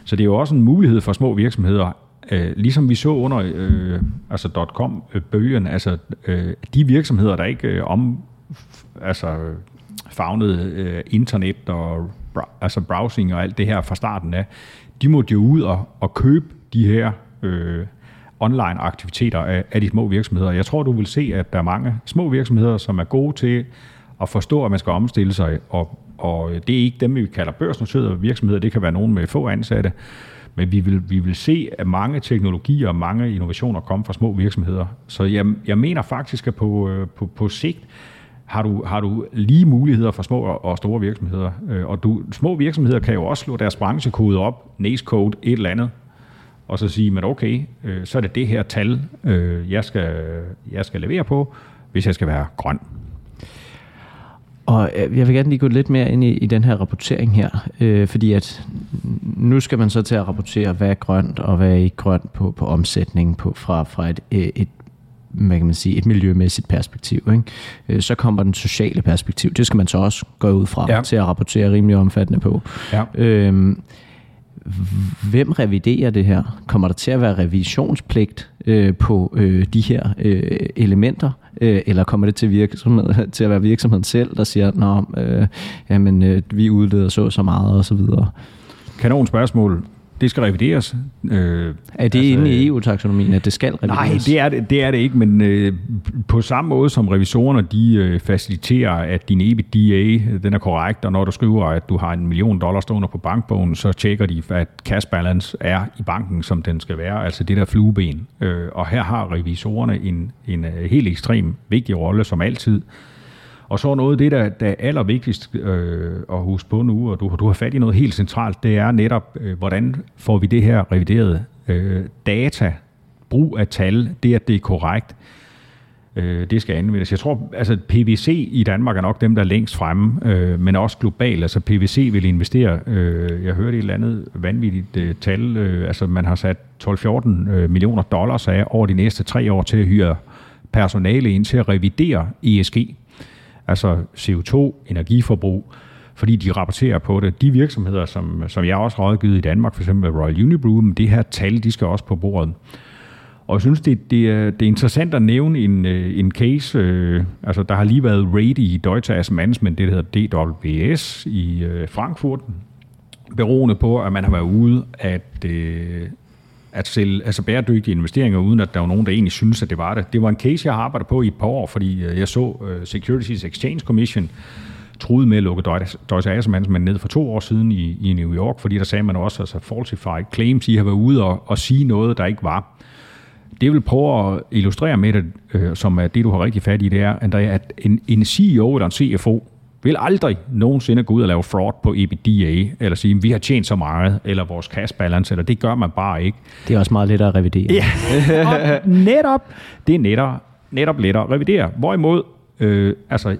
Så det er jo også en mulighed for små virksomheder, øh, ligesom vi så under øh, altså .com-bølgen, øh, altså øh, de virksomheder, der ikke øh, om, altså fagnede øh, internet og altså browsing og alt det her fra starten af, de måtte jo ud og, og købe de her øh, online-aktiviteter af, af de små virksomheder. Jeg tror, du vil se, at der er mange små virksomheder, som er gode til at forstå, at man skal omstille sig, og, og det er ikke dem, vi kalder børsnoterede virksomheder, det kan være nogen med få ansatte, men vi vil, vi vil se, at mange teknologier og mange innovationer kommer fra små virksomheder. Så jeg, jeg mener faktisk, at på, øh, på, på sigt har du, har du lige muligheder for små og store virksomheder. Øh, og du, små virksomheder kan jo også slå deres branchekode op, NACE code, et eller andet, og så sige, men okay, øh, så er det det her tal, øh, jeg, skal, jeg skal levere på, hvis jeg skal være grøn. Og øh, jeg vil gerne lige gå lidt mere ind i, i den her rapportering her, øh, fordi at nu skal man så til at rapportere, hvad er grønt og hvad er ikke grønt på, på omsætningen på, fra, fra et, øh, et hvad kan man sige, et miljømæssigt perspektiv. Ikke? Øh, så kommer den sociale perspektiv. Det skal man så også gå ud fra ja. til at rapportere rimelig omfattende på. Ja. Øhm, hvem reviderer det her? Kommer der til at være revisionspligt øh, på øh, de her øh, elementer? Øh, eller kommer det til, virksomhed, *laughs* til at være virksomheden selv, der siger, at øh, jamen, øh, vi udleder så så meget og så videre? Kanon spørgsmål det skal revideres. Øh, er det altså, inde i EU-taksonomien, at det skal revideres? Nej, det er det, det, er det ikke, men øh, på samme måde som revisorerne, de øh, faciliterer, at din EBITDA, den er korrekt, og når du skriver, at du har en million dollars stående på bankbogen, så tjekker de, at cash balance er i banken, som den skal være, altså det der flueben. Øh, og her har revisorerne en, en øh, helt ekstrem vigtig rolle, som altid, og så noget af det, der, der er allervigtigst øh, at huske på nu, og du, du har fat i noget helt centralt, det er netop, øh, hvordan får vi det her reviderede øh, data, brug af tal, det at det er korrekt, øh, det skal anvendes. Jeg tror, altså PVC i Danmark er nok dem, der er længst fremme, øh, men også globalt. Altså PVC vil investere, øh, jeg hørte et eller andet vanvittigt øh, tal, øh, altså man har sat 12-14 øh, millioner dollars af over de næste tre år til at hyre personale ind til at revidere ESG altså CO2, energiforbrug, fordi de rapporterer på det. De virksomheder, som, som jeg også har rådgivet i Danmark, f.eks. Royal Unibrew, men det her tal, de skal også på bordet. Og jeg synes, det, det, er, det er interessant at nævne en, øh, en case. Øh, altså, der har lige været raid i Deutsche Asset Management, det der hedder DWS i øh, Frankfurt, beroende på, at man har været ude at, øh, at sælge altså bæredygtige investeringer, uden at der var nogen, der egentlig synes, at det var det. Det var en case, jeg har arbejdet på i et par år, fordi øh, jeg så øh, Securities Exchange Commission truet med at lukke Deutsche Asset Management ned for to år siden i, i New York, fordi der sagde man også, altså falsified claims, I har været ude og, og sige noget, der ikke var. Det jeg vil prøve at illustrere med det, øh, som er det, du har rigtig fat i, det er, at en, en CEO eller en CFO vil aldrig nogensinde gå ud og lave fraud på EBITDA, eller sige, at vi har tjent så meget, eller vores cash balance, eller det gør man bare ikke. Det er også meget lettere at revidere. Ja, *laughs* og netop, det er netop, netop lettere at revidere. Hvorimod, øh, altså,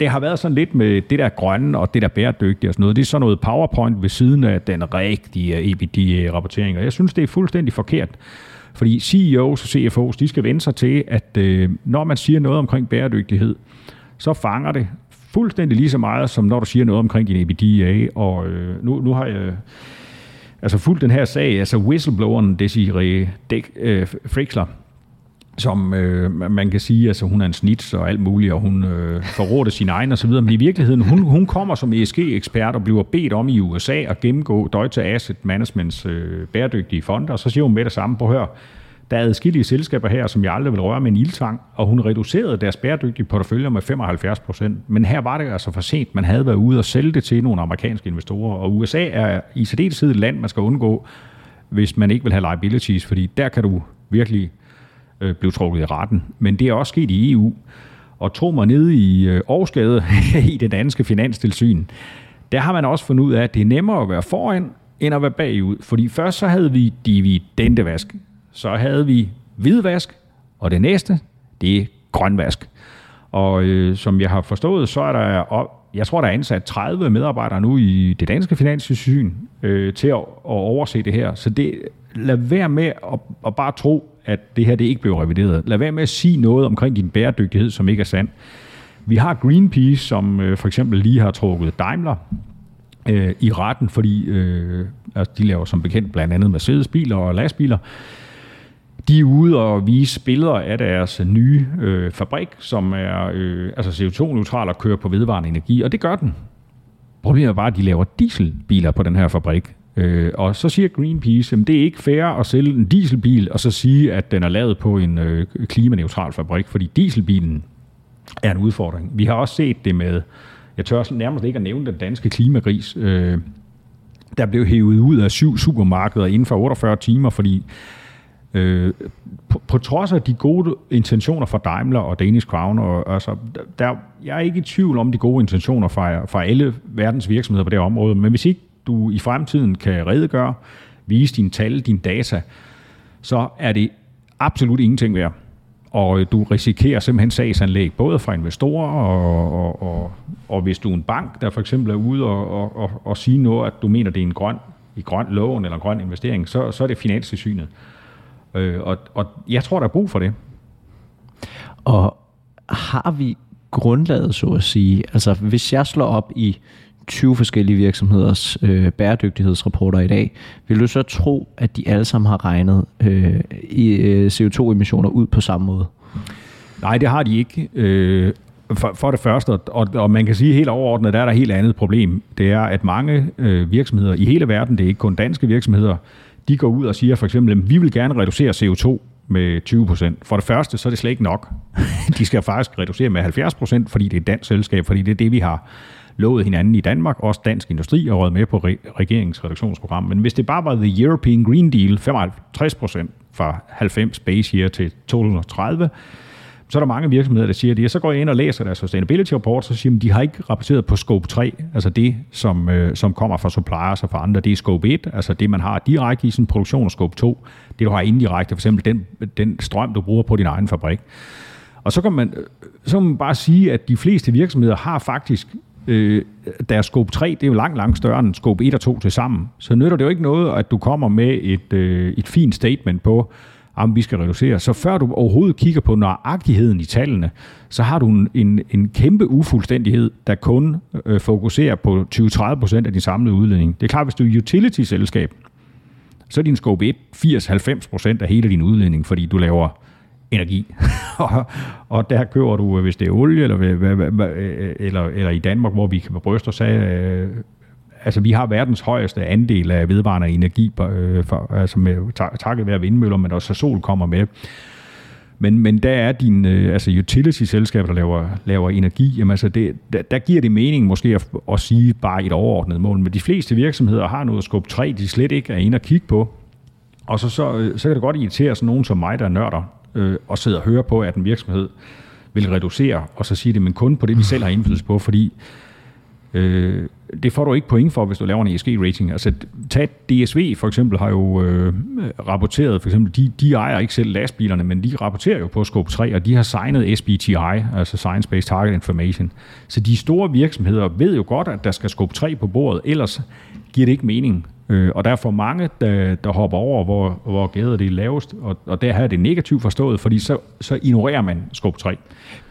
det har været sådan lidt med det der grønne og det der bæredygtige og sådan noget. Det er sådan noget PowerPoint ved siden af den rigtige EBITDA-rapportering, og jeg synes, det er fuldstændig forkert. Fordi CEOs og CFOs, de skal vende sig til, at øh, når man siger noget omkring bæredygtighed, så fanger det fuldstændig lige så meget, som når du siger noget omkring din EBITDA. Og øh, nu, nu har jeg altså fuldt den her sag, altså whistlebloweren Desiree øh, Frixler, som øh, man kan sige, altså hun er en snits og alt muligt, og hun øh, forråder sin egen og så videre, men i virkeligheden, hun, hun kommer som ESG-ekspert og bliver bedt om i USA at gennemgå Deutsche Asset Managements øh, bæredygtige fonder, og så siger hun med det samme på hør, der er adskillige selskaber her, som jeg aldrig vil røre med en ildtang, og hun reducerede deres bæredygtige porteføljer med 75 procent. Men her var det altså for sent. Man havde været ude og sælge det til nogle amerikanske investorer, og USA er i særdeleshed et land, man skal undgå, hvis man ikke vil have liabilities, fordi der kan du virkelig øh, blive trukket i retten. Men det er også sket i EU. Og tro mig nede i øh, Aarhusgade *laughs* i det danske finanstilsyn, der har man også fundet ud af, at det er nemmere at være foran, end at være bagud. Fordi først så havde vi dividendevask så havde vi hvidvask, og det næste, det er grønvask. Og øh, som jeg har forstået, så er der, og jeg tror, der er ansat 30 medarbejdere nu i det danske finanssyn øh, til at, at overse det her. Så det, lad være med at, at bare tro, at det her det ikke bliver revideret. Lad være med at sige noget omkring din bæredygtighed, som ikke er sand. Vi har Greenpeace, som øh, for eksempel lige har trukket Daimler øh, i retten, fordi øh, altså, de laver som bekendt blandt andet Mercedes-biler og lastbiler. De er ude og vise billeder af deres nye øh, fabrik, som er øh, altså CO2-neutral og kører på vedvarende energi, og det gør den. Problemet er bare, at de laver dieselbiler på den her fabrik. Øh, og så siger Greenpeace, at det er ikke fair at sælge en dieselbil, og så sige, at den er lavet på en øh, klimaneutral fabrik, fordi dieselbilen er en udfordring. Vi har også set det med, jeg tør nærmest ikke at nævne den danske klimagris, øh, der blev hævet ud af syv supermarkeder inden for 48 timer, fordi Øh, på, på trods af de gode intentioner fra Daimler og Danish Crown, og, altså, der, jeg er ikke i tvivl om de gode intentioner fra, fra alle verdens virksomheder på det område, men hvis ikke du i fremtiden kan redegøre, vise dine tal, dine data, så er det absolut ingenting værd. Og øh, du risikerer simpelthen sagsanlæg, både fra investorer og, og, og, og hvis du er en bank, der for eksempel er ude og, og, og, og sige noget, at du mener, det er en grøn, i grøn lån eller en grøn investering, så, så er det finanssynet. Øh, og, og jeg tror, der er brug for det. Og har vi grundlaget, så at sige? Altså, hvis jeg slår op i 20 forskellige virksomheders øh, bæredygtighedsrapporter i dag, vil du så tro, at de alle sammen har regnet øh, i, øh, CO2-emissioner ud på samme måde? Nej, det har de ikke. Øh, for, for det første, og, og man kan sige helt overordnet, der er der et helt andet problem. Det er, at mange øh, virksomheder i hele verden, det er ikke kun danske virksomheder, de går ud og siger for eksempel, at vi vil gerne reducere CO2 med 20 procent. For det første, så er det slet ikke nok. *laughs* De skal faktisk reducere med 70 procent, fordi det er et dansk selskab, fordi det er det, vi har lovet hinanden i Danmark, også dansk industri og råd med på regeringens reduktionsprogram. Men hvis det bare var The European Green Deal, 55 procent fra 90 base year til 2030, så er der mange virksomheder, der siger det, og så går jeg ind og læser deres sustainability report, så siger de, at de har ikke rapporteret på scope 3, altså det, som, øh, som kommer fra suppliers og fra andre, det er scope 1, altså det, man har direkte i sin produktion, og scope 2, det du har indirekte, for eksempel den, den strøm, du bruger på din egen fabrik. Og så kan man, øh, så kan man bare sige, at de fleste virksomheder har faktisk øh, deres scope 3, det er jo langt, langt større end scope 1 og 2 til sammen. Så nytter det jo ikke noget, at du kommer med et, øh, et fint statement på, om vi skal reducere. Så før du overhovedet kigger på nøjagtigheden i tallene, så har du en, en, en kæmpe ufuldstændighed, der kun øh, fokuserer på 20-30% af din samlede udledning. Det er klart, hvis du er utility-selskab, så er din scope 1 80-90% af hele din udledning, fordi du laver energi. *laughs* og, og der kører du, øh, hvis det er olie, eller, øh, øh, eller, eller i Danmark, hvor vi kan bryste os af, øh, altså vi har verdens højeste andel af vedvarende energi, øh, for, altså med, takket være vindmøller, men også sol kommer med. Men, men der er din, øh, altså utility-selskab, der laver, laver energi, jamen altså det, der, der giver det mening måske at, at sige bare et overordnet mål. Men de fleste virksomheder har noget skub 3, de slet ikke er inde og kigge på. Og så, så, øh, så kan det godt irritere sådan nogen som mig, der nørder, øh, og sidder og hører på, at en virksomhed vil reducere, og så sige det, men kun på det, vi selv har indflydelse på, fordi øh, det får du ikke point for, hvis du laver en ESG-rating. Altså, tag DSV for eksempel har jo øh, rapporteret, for eksempel, de, de ejer ikke selv lastbilerne, men de rapporterer jo på Scope 3, og de har signet SBTI, altså Science Based Target Information. Så de store virksomheder ved jo godt, at der skal Scope 3 på bordet, ellers giver det ikke mening. Øh, og der er for mange, der, der hopper over, hvor, hvor gader det er lavest, og, og der er det negativt forstået, fordi så, så ignorerer man scope 3.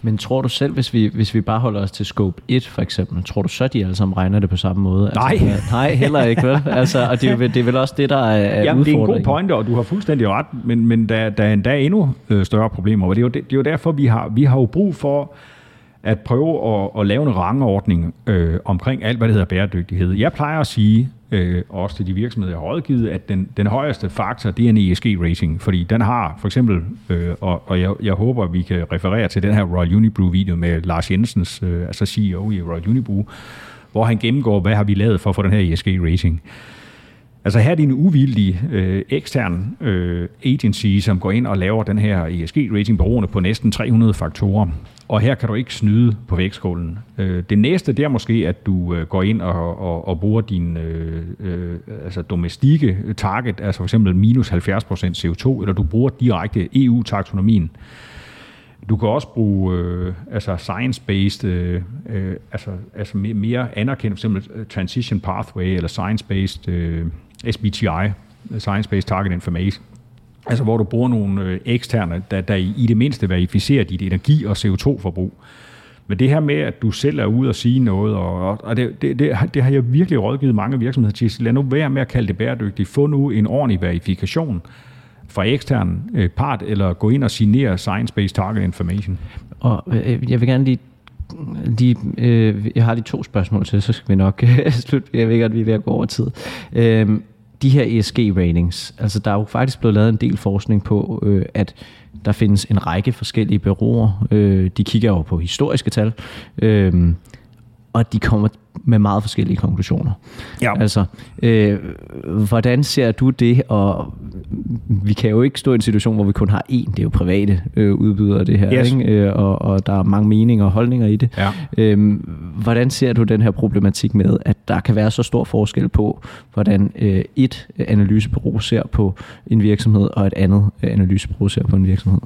Men tror du selv, hvis vi, hvis vi bare holder os til scope 1 for eksempel, tror du så, de alle sammen regner det på samme måde? Nej. Altså, *laughs* nej, heller ikke, vel? Altså, og det er, det er vel også det, der er, er Jamen, det er en god pointe, og du har fuldstændig ret, men, men der, der er endda endnu øh, større problemer, og det er jo, det, det er jo derfor, vi har, vi har jo brug for at prøve at, at lave en rangordning øh, omkring alt, hvad det hedder bæredygtighed. Jeg plejer at sige, øh, også til de virksomheder, jeg har rådgivet, at den, den højeste faktor, det er en ESG-rating, fordi den har for eksempel, øh, og, og jeg, jeg håber, at vi kan referere til den her Royal Unibrew-video med Lars Jensens, øh, altså CEO i Royal Unibrew, hvor han gennemgår, hvad har vi lavet for at få den her ESG-rating. Altså her er det en uvildig øh, ekstern øh, agency, som går ind og laver den her ESG-rating beroende på næsten 300 faktorer og her kan du ikke snyde på vægtskålen. Øh, det næste, det er måske, at du øh, går ind og, og, og bruger din øh, øh, altså domestikke target, altså for eksempel minus 70% CO2, eller du bruger direkte EU-taksonomien. Du kan også bruge øh, altså science-based, øh, øh, altså, altså mere anerkendt, f.eks. Øh, transition Pathway, eller science-based øh, SBTI, Science-Based Target Information, Altså hvor du bruger nogle øh, eksterne, der, der i det mindste verificerer dit energi- og CO2-forbrug. Men det her med, at du selv er ude og sige noget, og, og det, det, det, det har jeg virkelig rådgivet mange virksomheder til. Lad nu være med at kalde det bæredygtigt. Få nu en ordentlig verifikation fra ekstern øh, part, eller gå ind og signere Science-Based Target Information. Og øh, jeg vil gerne lige de, øh, jeg har lige to spørgsmål til, så skal vi nok *laughs* øh, slutte. Jeg ved ikke, at vi er ved at gå over tid. Øh, de her ESG-ratings, altså der er jo faktisk blevet lavet en del forskning på, øh, at der findes en række forskellige bureauer. Øh, de kigger jo på historiske tal, øh, og de kommer med meget forskellige konklusioner. Ja. Altså, øh, hvordan ser du det? Og vi kan jo ikke stå i en situation, hvor vi kun har én. Det er jo private øh, udbydere det her, yes. ikke? Øh, og, og der er mange meninger og holdninger i det. Ja. Øh, hvordan ser du den her problematik med, at der kan være så stor forskel på, hvordan øh, et analysebureau ser på en virksomhed, og et andet analysebureau ser på en virksomhed?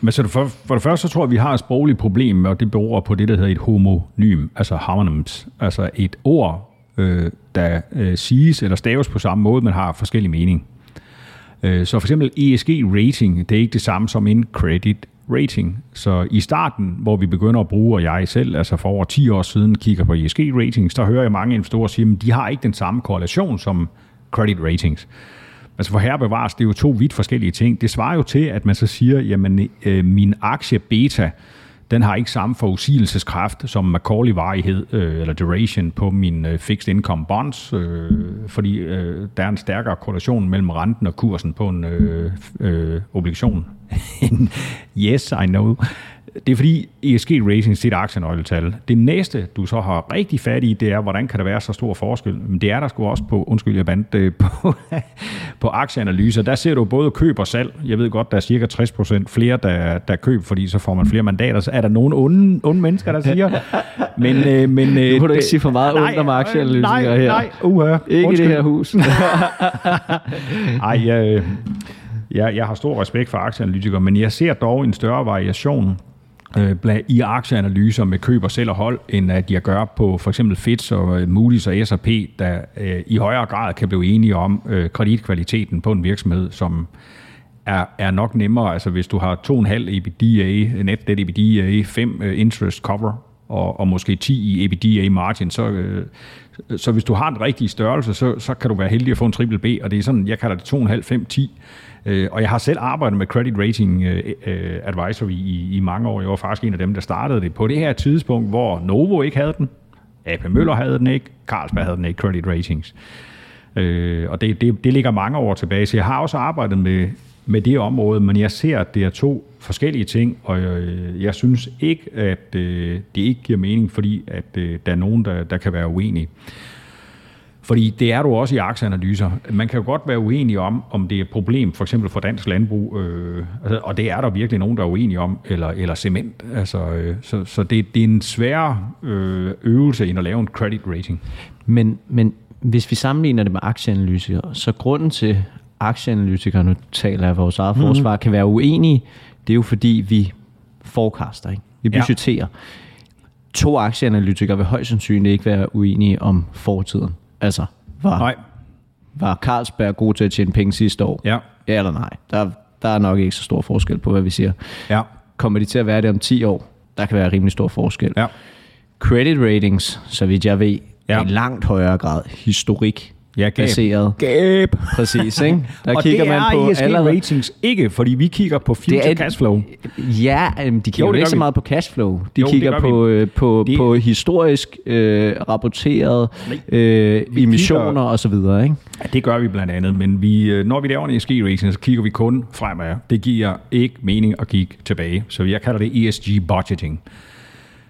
Men så for, for det første, så tror jeg, at vi har et sprogligt problem, og det beror på det, der hedder et homonym, altså homonyms. Altså et ord, øh, der øh, siges eller staves på samme måde, men har forskellig mening. Øh, så for eksempel ESG-rating, det er ikke det samme som en credit rating. Så i starten, hvor vi begynder at bruge, og jeg selv, altså for over 10 år siden, kigger på ESG-ratings, der hører jeg mange investorer sige, at de har ikke den samme korrelation som credit ratings. Altså for her bevares, det er jo to vidt forskellige ting. Det svarer jo til, at man så siger, jamen øh, min aktie beta, den har ikke samme forudsigelseskraft som Macaulay-varighed øh, eller duration på min øh, fixed income bonds, øh, fordi øh, der er en stærkere korrelation mellem renten og kursen på en øh, øh, obligation. *laughs* yes, I know. Det er fordi ESG Rating sit aktienøgletal. Det næste, du så har rigtig fat i, det er, hvordan kan der være så stor forskel? Men det er der sgu også på, undskyld jeg bandt, øh, på, *laughs* på aktieanalyser. Der ser du både køb og salg. Jeg ved godt, der er cirka 60% flere, der, der køb, fordi så får man flere mandater. Så er der nogle onde, onde mennesker, der siger. Men, øh, men, nu kan du ikke sige for meget ondt om aktieanalyser nej, her. Nej, uh, Ikke undskyld. i det her hus. *laughs* Ej, jeg, jeg, jeg har stor respekt for aktieanalytikere, men jeg ser dog en større variation øh, Øh, i aktieanalyser med køb og sælg og hold, end at de gør på for eksempel Fitch og øh, Moody's og S&P, der øh, i højere grad kan blive enige om kreditkvaliteten på en virksomhed, som er, er nok nemmere. Altså hvis du har 2,5 EBITDA, net debt EBITDA, 5 interest cover og, og måske 10 i EBITDA margin, så, øh, så hvis du har den rigtige størrelse, så, så kan du være heldig at få en triple B, og det er sådan, jeg kalder det 2,5, 5, 10. Øh, og jeg har selv arbejdet med Credit Rating øh, øh, Advisory i, i mange år. Jeg var faktisk en af dem, der startede det på det her tidspunkt, hvor Novo ikke havde den, AP Møller havde den ikke, Carlsberg havde den ikke, Credit Ratings. Øh, og det, det, det ligger mange år tilbage, så jeg har også arbejdet med, med det område, men jeg ser, at det er to forskellige ting, og jeg, jeg synes ikke, at øh, det ikke giver mening, fordi at øh, der er nogen, der, der kan være uenige. Fordi det er du også i aktieanalyser. Man kan jo godt være uenig om, om det er et problem, for eksempel for dansk landbrug, øh, altså, og det er der virkelig nogen, der er uenige om, eller, eller cement. Altså, øh, så så det, det er en svær øh, øvelse end at lave en credit rating. Men, men hvis vi sammenligner det med aktieanalyser, så grunden til, aktieanalytikere, nu taler jeg vores eget mm. forsvar, kan være uenige, det er jo fordi, vi forecaster, ikke? vi budgeterer. Ja. To aktieanalytikere vil højst sandsynligt ikke være uenige om fortiden. Altså, var, nej. var Carlsberg god til at tjene penge sidste år? Ja. Ja eller nej? Der, der er nok ikke så stor forskel på, hvad vi siger. Ja. Kommer de til at være det om 10 år? Der kan være rimelig stor forskel. Ja. Credit ratings, så vidt jeg ved, ja. i langt højere grad historik Ja, gab. baseret. Gab. Præcis, ikke? *laughs* Der og kigger det man på ESG allerede... ratings ikke, fordi vi kigger på future det er, cashflow. Ja, de kigger jo, ikke så meget på cashflow. De jo, kigger på, øh, på, det... på historisk øh, rapporteret øh, emissioner kigger... og så videre, ikke? Ja, det gør vi blandt andet, men vi, øh, når vi laver en ESG rating, så kigger vi kun fremad. Det giver ikke mening at kigge tilbage. Så jeg kalder det ESG budgeting.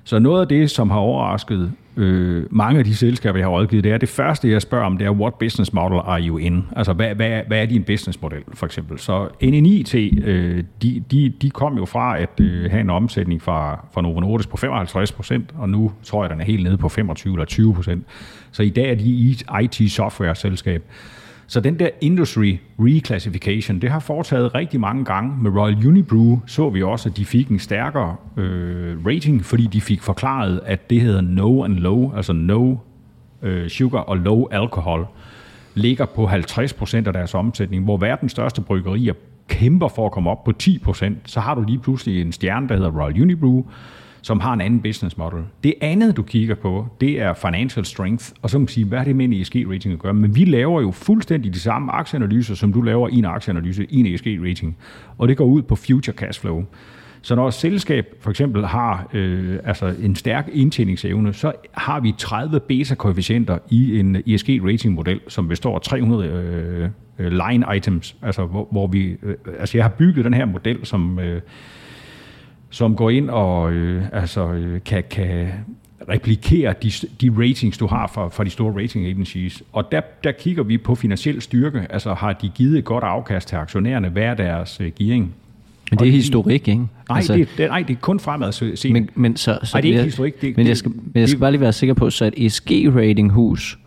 Så noget af det, som har overrasket øh, mange af de selskaber, jeg har rådgivet, det er det første, jeg spørger om, det er, what business model are you in? Altså, hvad, hvad, hvad er din businessmodel, for eksempel? Så NNIT, øh, de, de, de kom jo fra at øh, have en omsætning fra, fra Novo Nordisk på 55 procent, og nu tror jeg, den er helt nede på 25 eller 20 procent. Så i dag er de IT-software-selskab. Så den der industry reclassification, det har foretaget rigtig mange gange. Med Royal Unibrew så vi også, at de fik en stærkere øh, rating, fordi de fik forklaret, at det hedder no and low, altså no øh, sugar og low alcohol, ligger på 50% af deres omsætning, hvor verdens største bryggerier kæmper for at komme op på 10%, så har du lige pludselig en stjerne, der hedder Royal Unibrew, som har en anden business model. Det andet, du kigger på, det er financial strength, og så må man sige, hvad er det med en ESG-rating at gøre? Men vi laver jo fuldstændig de samme aktieanalyser, som du laver i en aktieanalyse i en ESG-rating, og det går ud på future cash flow. Så når et selskab for eksempel har øh, altså en stærk indtjeningsevne, så har vi 30 beta-koefficienter i en ESG-rating-model, som består af 300 øh, øh, line items, altså hvor, hvor vi, øh, altså jeg har bygget den her model, som øh, som går ind og øh, altså, øh, kan, kan replikere de, de ratings, du har fra, fra de store rating agencies. Og der, der kigger vi på finansiel styrke. Altså har de givet et godt afkast til aktionærerne? Hvad er deres uh, gearing? Men det er historik, ikke? Nej, altså, det, det, nej, det er kun fremad se. Men, men, så, så nej, det er ikke historik. Det, men jeg skal, men jeg skal bare lige være sikker på, så et ESG-ratinghus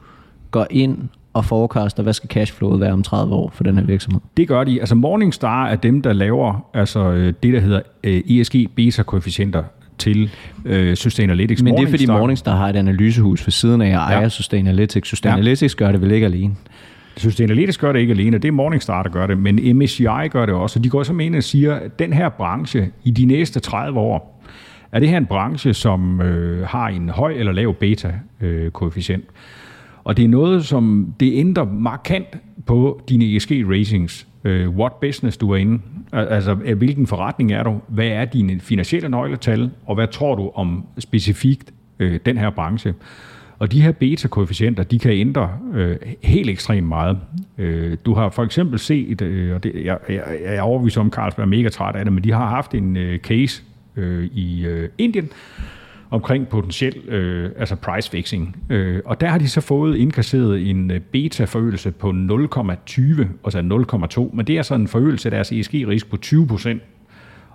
går ind og forecaster, hvad skal cashflowet være om 30 år for den her virksomhed? Det gør de. Altså Morningstar er dem, der laver altså, øh, det, der hedder øh, ESG beta-koefficienter til øh, Sustainalytics. Men det er fordi Morningstar har et analysehus for siden af at ejer ja. Sustainalytics. Sustainalytics ja. gør det vel ikke alene? Sustainalytics gør det ikke alene, det er Morningstar, der gør det, men MSCI gør det også. De går så med og siger, at den her branche i de næste 30 år, er det her en branche, som øh, har en høj eller lav beta-koefficient. Øh, og det er noget, som det ændrer markant på dine ESG-ratings. Uh, øh, what business du er inde. Altså, øh, hvilken forretning er du? Hvad er dine finansielle nøgletal? Og hvad tror du om specifikt uh, den her branche? Og de her beta-koefficienter, de kan ændre øh, helt ekstremt meget. Øh, du har for eksempel set, øh, og det, jeg, jeg, jeg er overbevist om, at Carlsberg er mega træt af det, men de har haft en øh, case øh, i øh, Indien, omkring potentiel øh, altså price fixing. Øh, og der har de så fået indkasseret en øh, beta-forøgelse på 0,20, altså 0,2, men det er så en forøgelse af deres ESG-risk på 20 procent.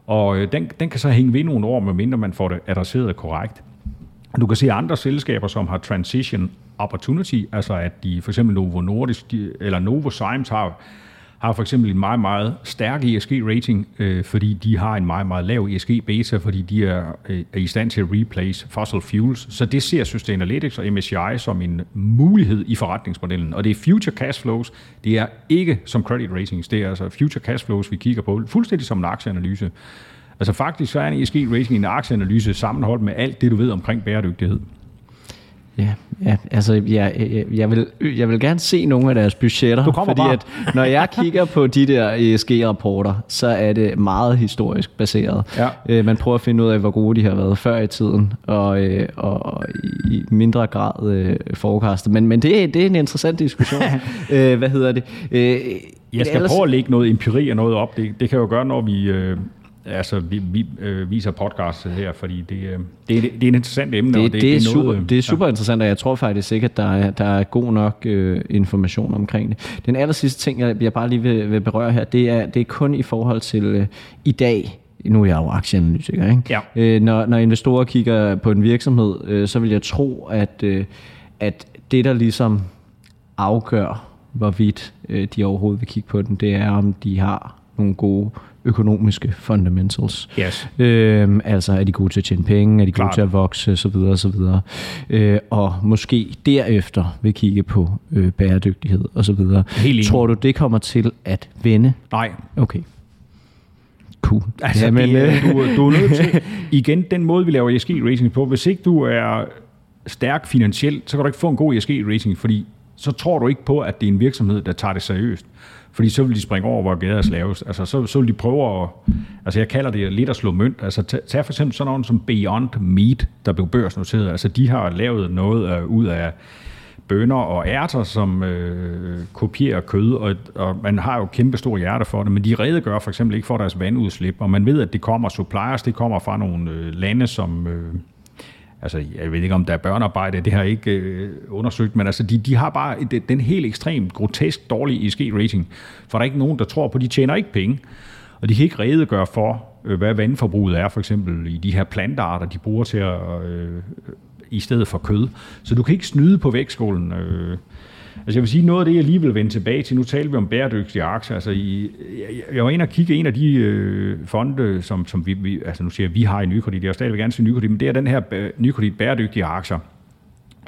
Og øh, den, den kan så hænge ved nogle år, medmindre man får det adresseret korrekt. Du kan se andre selskaber, som har transition opportunity, altså at de for eksempel Novo Nordisk de, eller Novo Science har har for eksempel en meget, meget stærk ESG-rating, øh, fordi de har en meget, meget lav ESG-beta, fordi de er, øh, er i stand til at replace fossil fuels. Så det ser Sustainalytics og MSCI som en mulighed i forretningsmodellen. Og det er future cash flows. Det er ikke som credit ratings. Det er altså future cash flows, vi kigger på. Fuldstændig som en aktieanalyse. Altså faktisk så er en ESG-rating en aktieanalyse sammenholdt med alt det, du ved omkring bæredygtighed. Ja, ja altså jeg, jeg, jeg, vil, jeg vil gerne se nogle af deres budgetter, Du fordi bare. at, når jeg kigger på de der ESG-rapporter, så er det meget historisk baseret. Ja. Øh, man prøver at finde ud af, hvor gode de har været før i tiden, og, øh, og i mindre grad øh, forecastet. Men, men det, det er en interessant diskussion. øh, *laughs* hvad hedder det? Øh, Jeg skal ellers- prøve at lægge noget empiri og noget op. Det, det kan jeg jo gøre, når vi, øh, altså, vi, vi øh, viser podcast her, fordi det, øh, det, er, det er et interessant emne. Det, og det, det, er super, noget, øh, det er super interessant, og jeg tror faktisk ikke, at der er, der er god nok øh, information omkring det. Den aller sidste ting, jeg, jeg bare lige vil, vil berøre her, det er, det er kun i forhold til øh, i dag. Nu er jeg jo aktieanalytiker, ikke? Ja. Øh, når, når investorer kigger på en virksomhed, øh, så vil jeg tro, at, øh, at det, der ligesom afgør, hvorvidt øh, de overhovedet vil kigge på den, det er, om de har nogle gode økonomiske fundamentals. Yes. Øhm, altså, er de gode til at tjene penge? Er de gode Klart. til at vokse? Så videre, så videre. Øh, og måske derefter vil kigge på øh, bæredygtighed og så videre. Helt. Tror du, det kommer til at vende? Nej, Okay. Cool. Altså, Jamen, det, er- øh, du, du er nødt til, *laughs* igen, den måde, vi laver ESG-rating på, hvis ikke du er stærk finansielt, så kan du ikke få en god ESG-rating, fordi så tror du ikke på, at det er en virksomhed, der tager det seriøst. Fordi så vil de springe over, hvor gader er lavest. Altså, så, så vil de prøve at... Altså, jeg kalder det lidt at slå mønt. Altså, tag, for eksempel sådan nogen som Beyond Meat, der blev børsnoteret. Altså, de har lavet noget øh, ud af bønder og ærter, som øh, kopierer kød, og, og man har jo kæmpe store hjerte for det, men de redegør for eksempel ikke for deres vandudslip, og man ved, at det kommer suppliers, det kommer fra nogle øh, lande, som... Øh, altså, jeg ved ikke, om der er børnearbejde, det har jeg ikke øh, undersøgt, men altså, de, de har bare den helt ekstremt grotesk dårlige ESG-rating, for der er ikke nogen, der tror på, de tjener ikke penge, og de kan ikke redegøre for, øh, hvad vandforbruget er, for eksempel i de her plantearter, de bruger til at... Øh, i stedet for kød. Så du kan ikke snyde på vægtskålen. Øh. Altså jeg vil sige, noget af det, jeg lige vil vende tilbage til, nu taler vi om bæredygtige aktier. Altså i, jeg, jeg var inde og kigge en af de øh, fonde, som, som vi, vi, altså nu siger vi har i Nykredit, jeg vil stadigvæk gerne sige Nykredit, men det er den her øh, Nykredit bæredygtige aktier.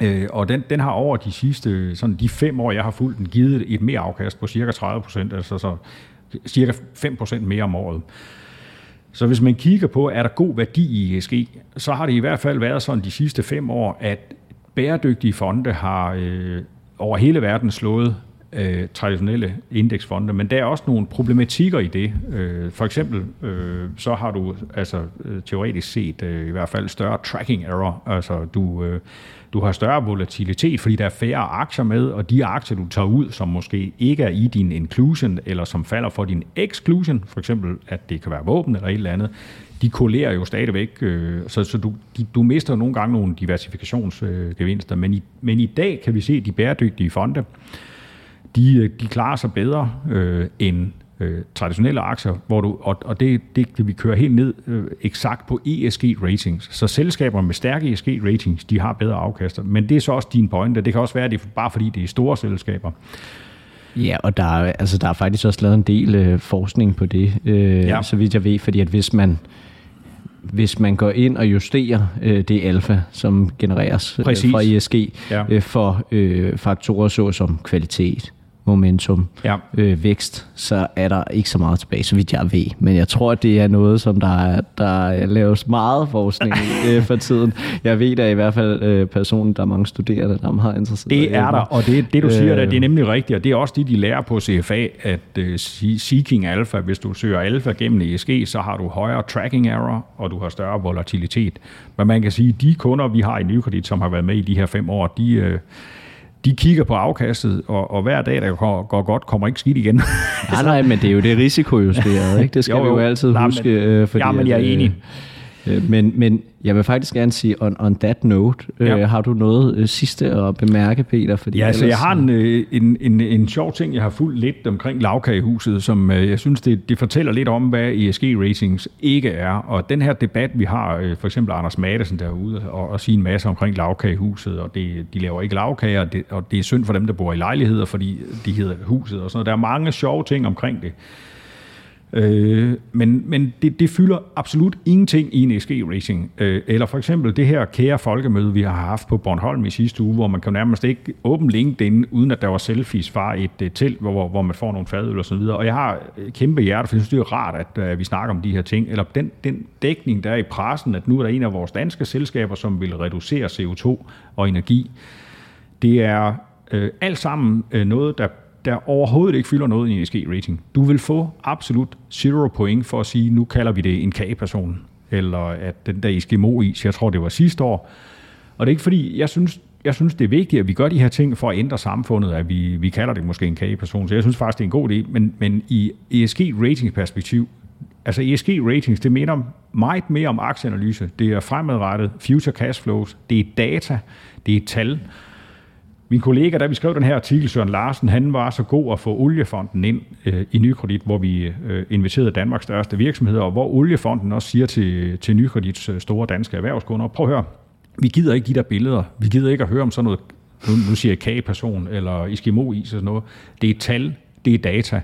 Øh, og den, den har over de sidste, sådan de fem år, jeg har fulgt den, givet et mere afkast på cirka 30 procent, altså så cirka 5 procent mere om året. Så hvis man kigger på, er der god værdi i ESG, så har det i hvert fald været sådan de sidste fem år, at bæredygtige fonde har øh, over hele verden slået øh, traditionelle indeksfonde, men der er også nogle problematikker i det. Øh, for eksempel, øh, så har du altså øh, teoretisk set øh, i hvert fald større tracking error, altså du, øh, du har større volatilitet, fordi der er færre aktier med, og de aktier, du tager ud, som måske ikke er i din inclusion, eller som falder for din exclusion, for eksempel at det kan være våben eller et eller andet, de kollerer jo stadigvæk, øh, så, så du, de, du mister nogle gange nogle diversifikationsgevinster, men, i, men i dag kan vi se, at de bæredygtige fonde, de, øh, de klarer sig bedre øh, end øh, traditionelle aktier, hvor du, og, og det, det kan vi køre helt ned øh, eksakt på ESG-ratings. Så selskaber med stærke ESG-ratings, de har bedre afkaster. Men det er så også din pointe. Det kan også være, at det er bare fordi, det er store selskaber. Ja, og der er, altså, der er faktisk også lavet en del øh, forskning på det, øh, ja. så vidt jeg ved, fordi at hvis man hvis man går ind og justerer øh, det alfa, som genereres øh, fra ESG, Ja. øh, for øh, faktorer såsom kvalitet, momentum, Ja. øh, vækst, så er der ikke så meget tilbage, så vidt jeg ved. Men jeg tror, at det er noget, som der, er, der laves meget forskning *laughs* øh, for tiden. Jeg ved da i hvert fald øh, personen, der er mange studerende, der er meget interesseret Det er der, og det, det du siger der, Øh. det er nemlig rigtigt, og det er også det, de lærer på CFA, at uh, Seeking Alpha, hvis du søger alfa gennem ESG, så har du højere tracking error, og du har større volatilitet. Men man kan sige, at de kunder, vi har i Nykredit, som har været med i de her fem år, de, øh, de kigger på afkastet, og, og hver dag, der går, går godt, kommer ikke skidt igen. Nej, nej, men det er jo det risikojusteret, ikke? Det *laughs* skal Jo, jo, vi jo altid Nej, men- huske. øh, fordi Ja, men jeg er øh, enig. Øh, men, men jeg vil faktisk gerne sige, on, on that note, øh, ja. har du noget øh, sidste at bemærke, Peter? Fordi ja, altså ellers... jeg har en, øh, en, en, en sjov ting, jeg har fulgt lidt omkring lavkagehuset, som øh, jeg synes, det, det fortæller lidt om, hvad ESG Ratings ikke er. Og den her debat, vi har, øh, for eksempel Anders Madsen derude, og, og sige en masse omkring lavkagehuset, og det, de laver ikke lavkager, og det, og det er synd for dem, der bor i lejligheder, fordi de hedder huset og sådan noget. Der er mange sjove ting omkring det. Øh, men men det, det fylder absolut ingenting i en SG-racing. Øh, eller for eksempel det her kære folkemøde, vi har haft på Bornholm i sidste uge, hvor man kan nærmest ikke åbne LinkedIn, uden at der var selfies fra et, uh, telt, hvor, hvor man får nogle fadøl og så videre. Og jeg har øh, kæmpe hjerte, for jeg synes, det er rart, at uh, vi snakker om de her ting. Eller den, den dækning, der er i pressen, at nu er der en af vores danske selskaber, som vil reducere CO2 og energi. Det er øh, alt sammen øh, noget, der der overhovedet ikke fylder noget i en ESG-rating. Du vil få absolut zero point for at sige, nu kalder vi det en K-person, eller at den der Eskimo-is, jeg tror det var sidste år. Og det er ikke fordi, jeg synes, jeg synes, det er vigtigt, at vi gør de her ting for at ændre samfundet, at vi, vi kalder det måske en K-person. Så jeg synes faktisk, det er en god idé. Men, men i ESG-rating-perspektiv, altså ESG-ratings, det minder meget mere om aktieanalyse. Det er fremadrettet, future cash flows, det er data, det er tal. Min kollega, da vi skrev den her artikel, Søren Larsen, han var så god at få Oliefonden ind øh, i Nykredit, hvor vi øh, inviterede Danmarks største virksomheder, og hvor Oliefonden også siger til, til Nykredits øh, store danske erhvervskunder, prøv at høre, vi gider ikke de der billeder, vi gider ikke at høre om sådan noget, nu, nu siger jeg kageperson eller Eskimo-is og sådan noget. Det er tal, det er data.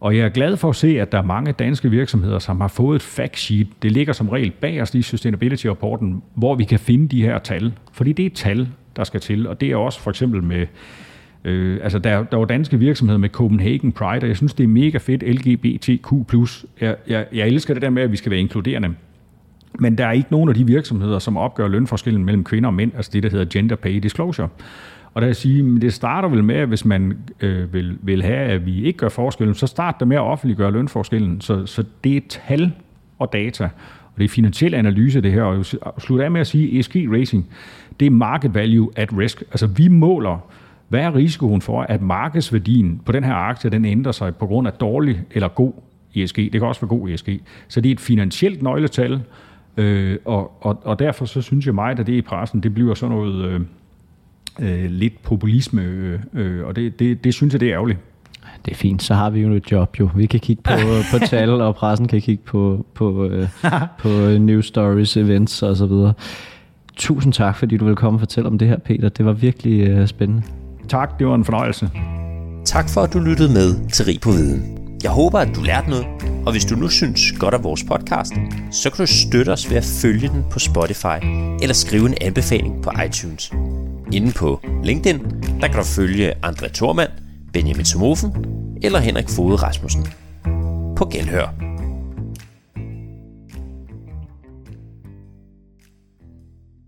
Og jeg er glad for at se, at der er mange danske virksomheder, som har fået et fact sheet. Det ligger som regel bag os i Sustainability-rapporten, hvor vi kan finde de her tal. Fordi det er tal, der skal til. Og det er også for eksempel med, øh, altså der, der var danske virksomheder med Copenhagen Pride, og jeg synes, det er mega fedt, LGBTQ+. Jeg, jeg, jeg elsker det der med, at vi skal være inkluderende. Men der er ikke nogen af de virksomheder, som opgør lønforskellen mellem kvinder og mænd, altså det, der hedder Gender Pay Disclosure. Og der jeg sige, det starter vel med, at hvis man øh, vil, vil have, at vi ikke gør forskellen, så start der med at offentliggøre lønforskellen. Så, så det er tal og data, og det er finansiel analyse det her. Og slutte af med at sige, ESG Racing, det er market value at risk. Altså vi måler, hvad er risikoen for, at markedsværdien på den her aktie, den ændrer sig på grund af dårlig eller god ESG. Det kan også være god ESG. Så det er et finansielt nøgletal, øh, og, og, og derfor så synes jeg meget, at det i pressen, det bliver sådan noget øh, øh, lidt populisme, øh, øh, og det, det, det synes jeg, det er ærgerligt. Det er fint, så har vi jo et job jo. Vi kan kigge på, *laughs* på tal, og pressen kan kigge på, på, øh, på news stories, events og så videre. Tusind tak, fordi du vil komme og fortælle om det her, Peter. Det var virkelig øh, spændende. Tak, det var en fornøjelse. Tak for, at du lyttede med til Rig på Viden. Jeg håber, at du lærte noget, og hvis du nu synes godt af vores podcast, så kan du støtte os ved at følge den på Spotify eller skrive en anbefaling på iTunes. Inden på LinkedIn, der kan du følge André Thormand, Benjamin Somofen eller Henrik Fode Rasmussen. På genhør.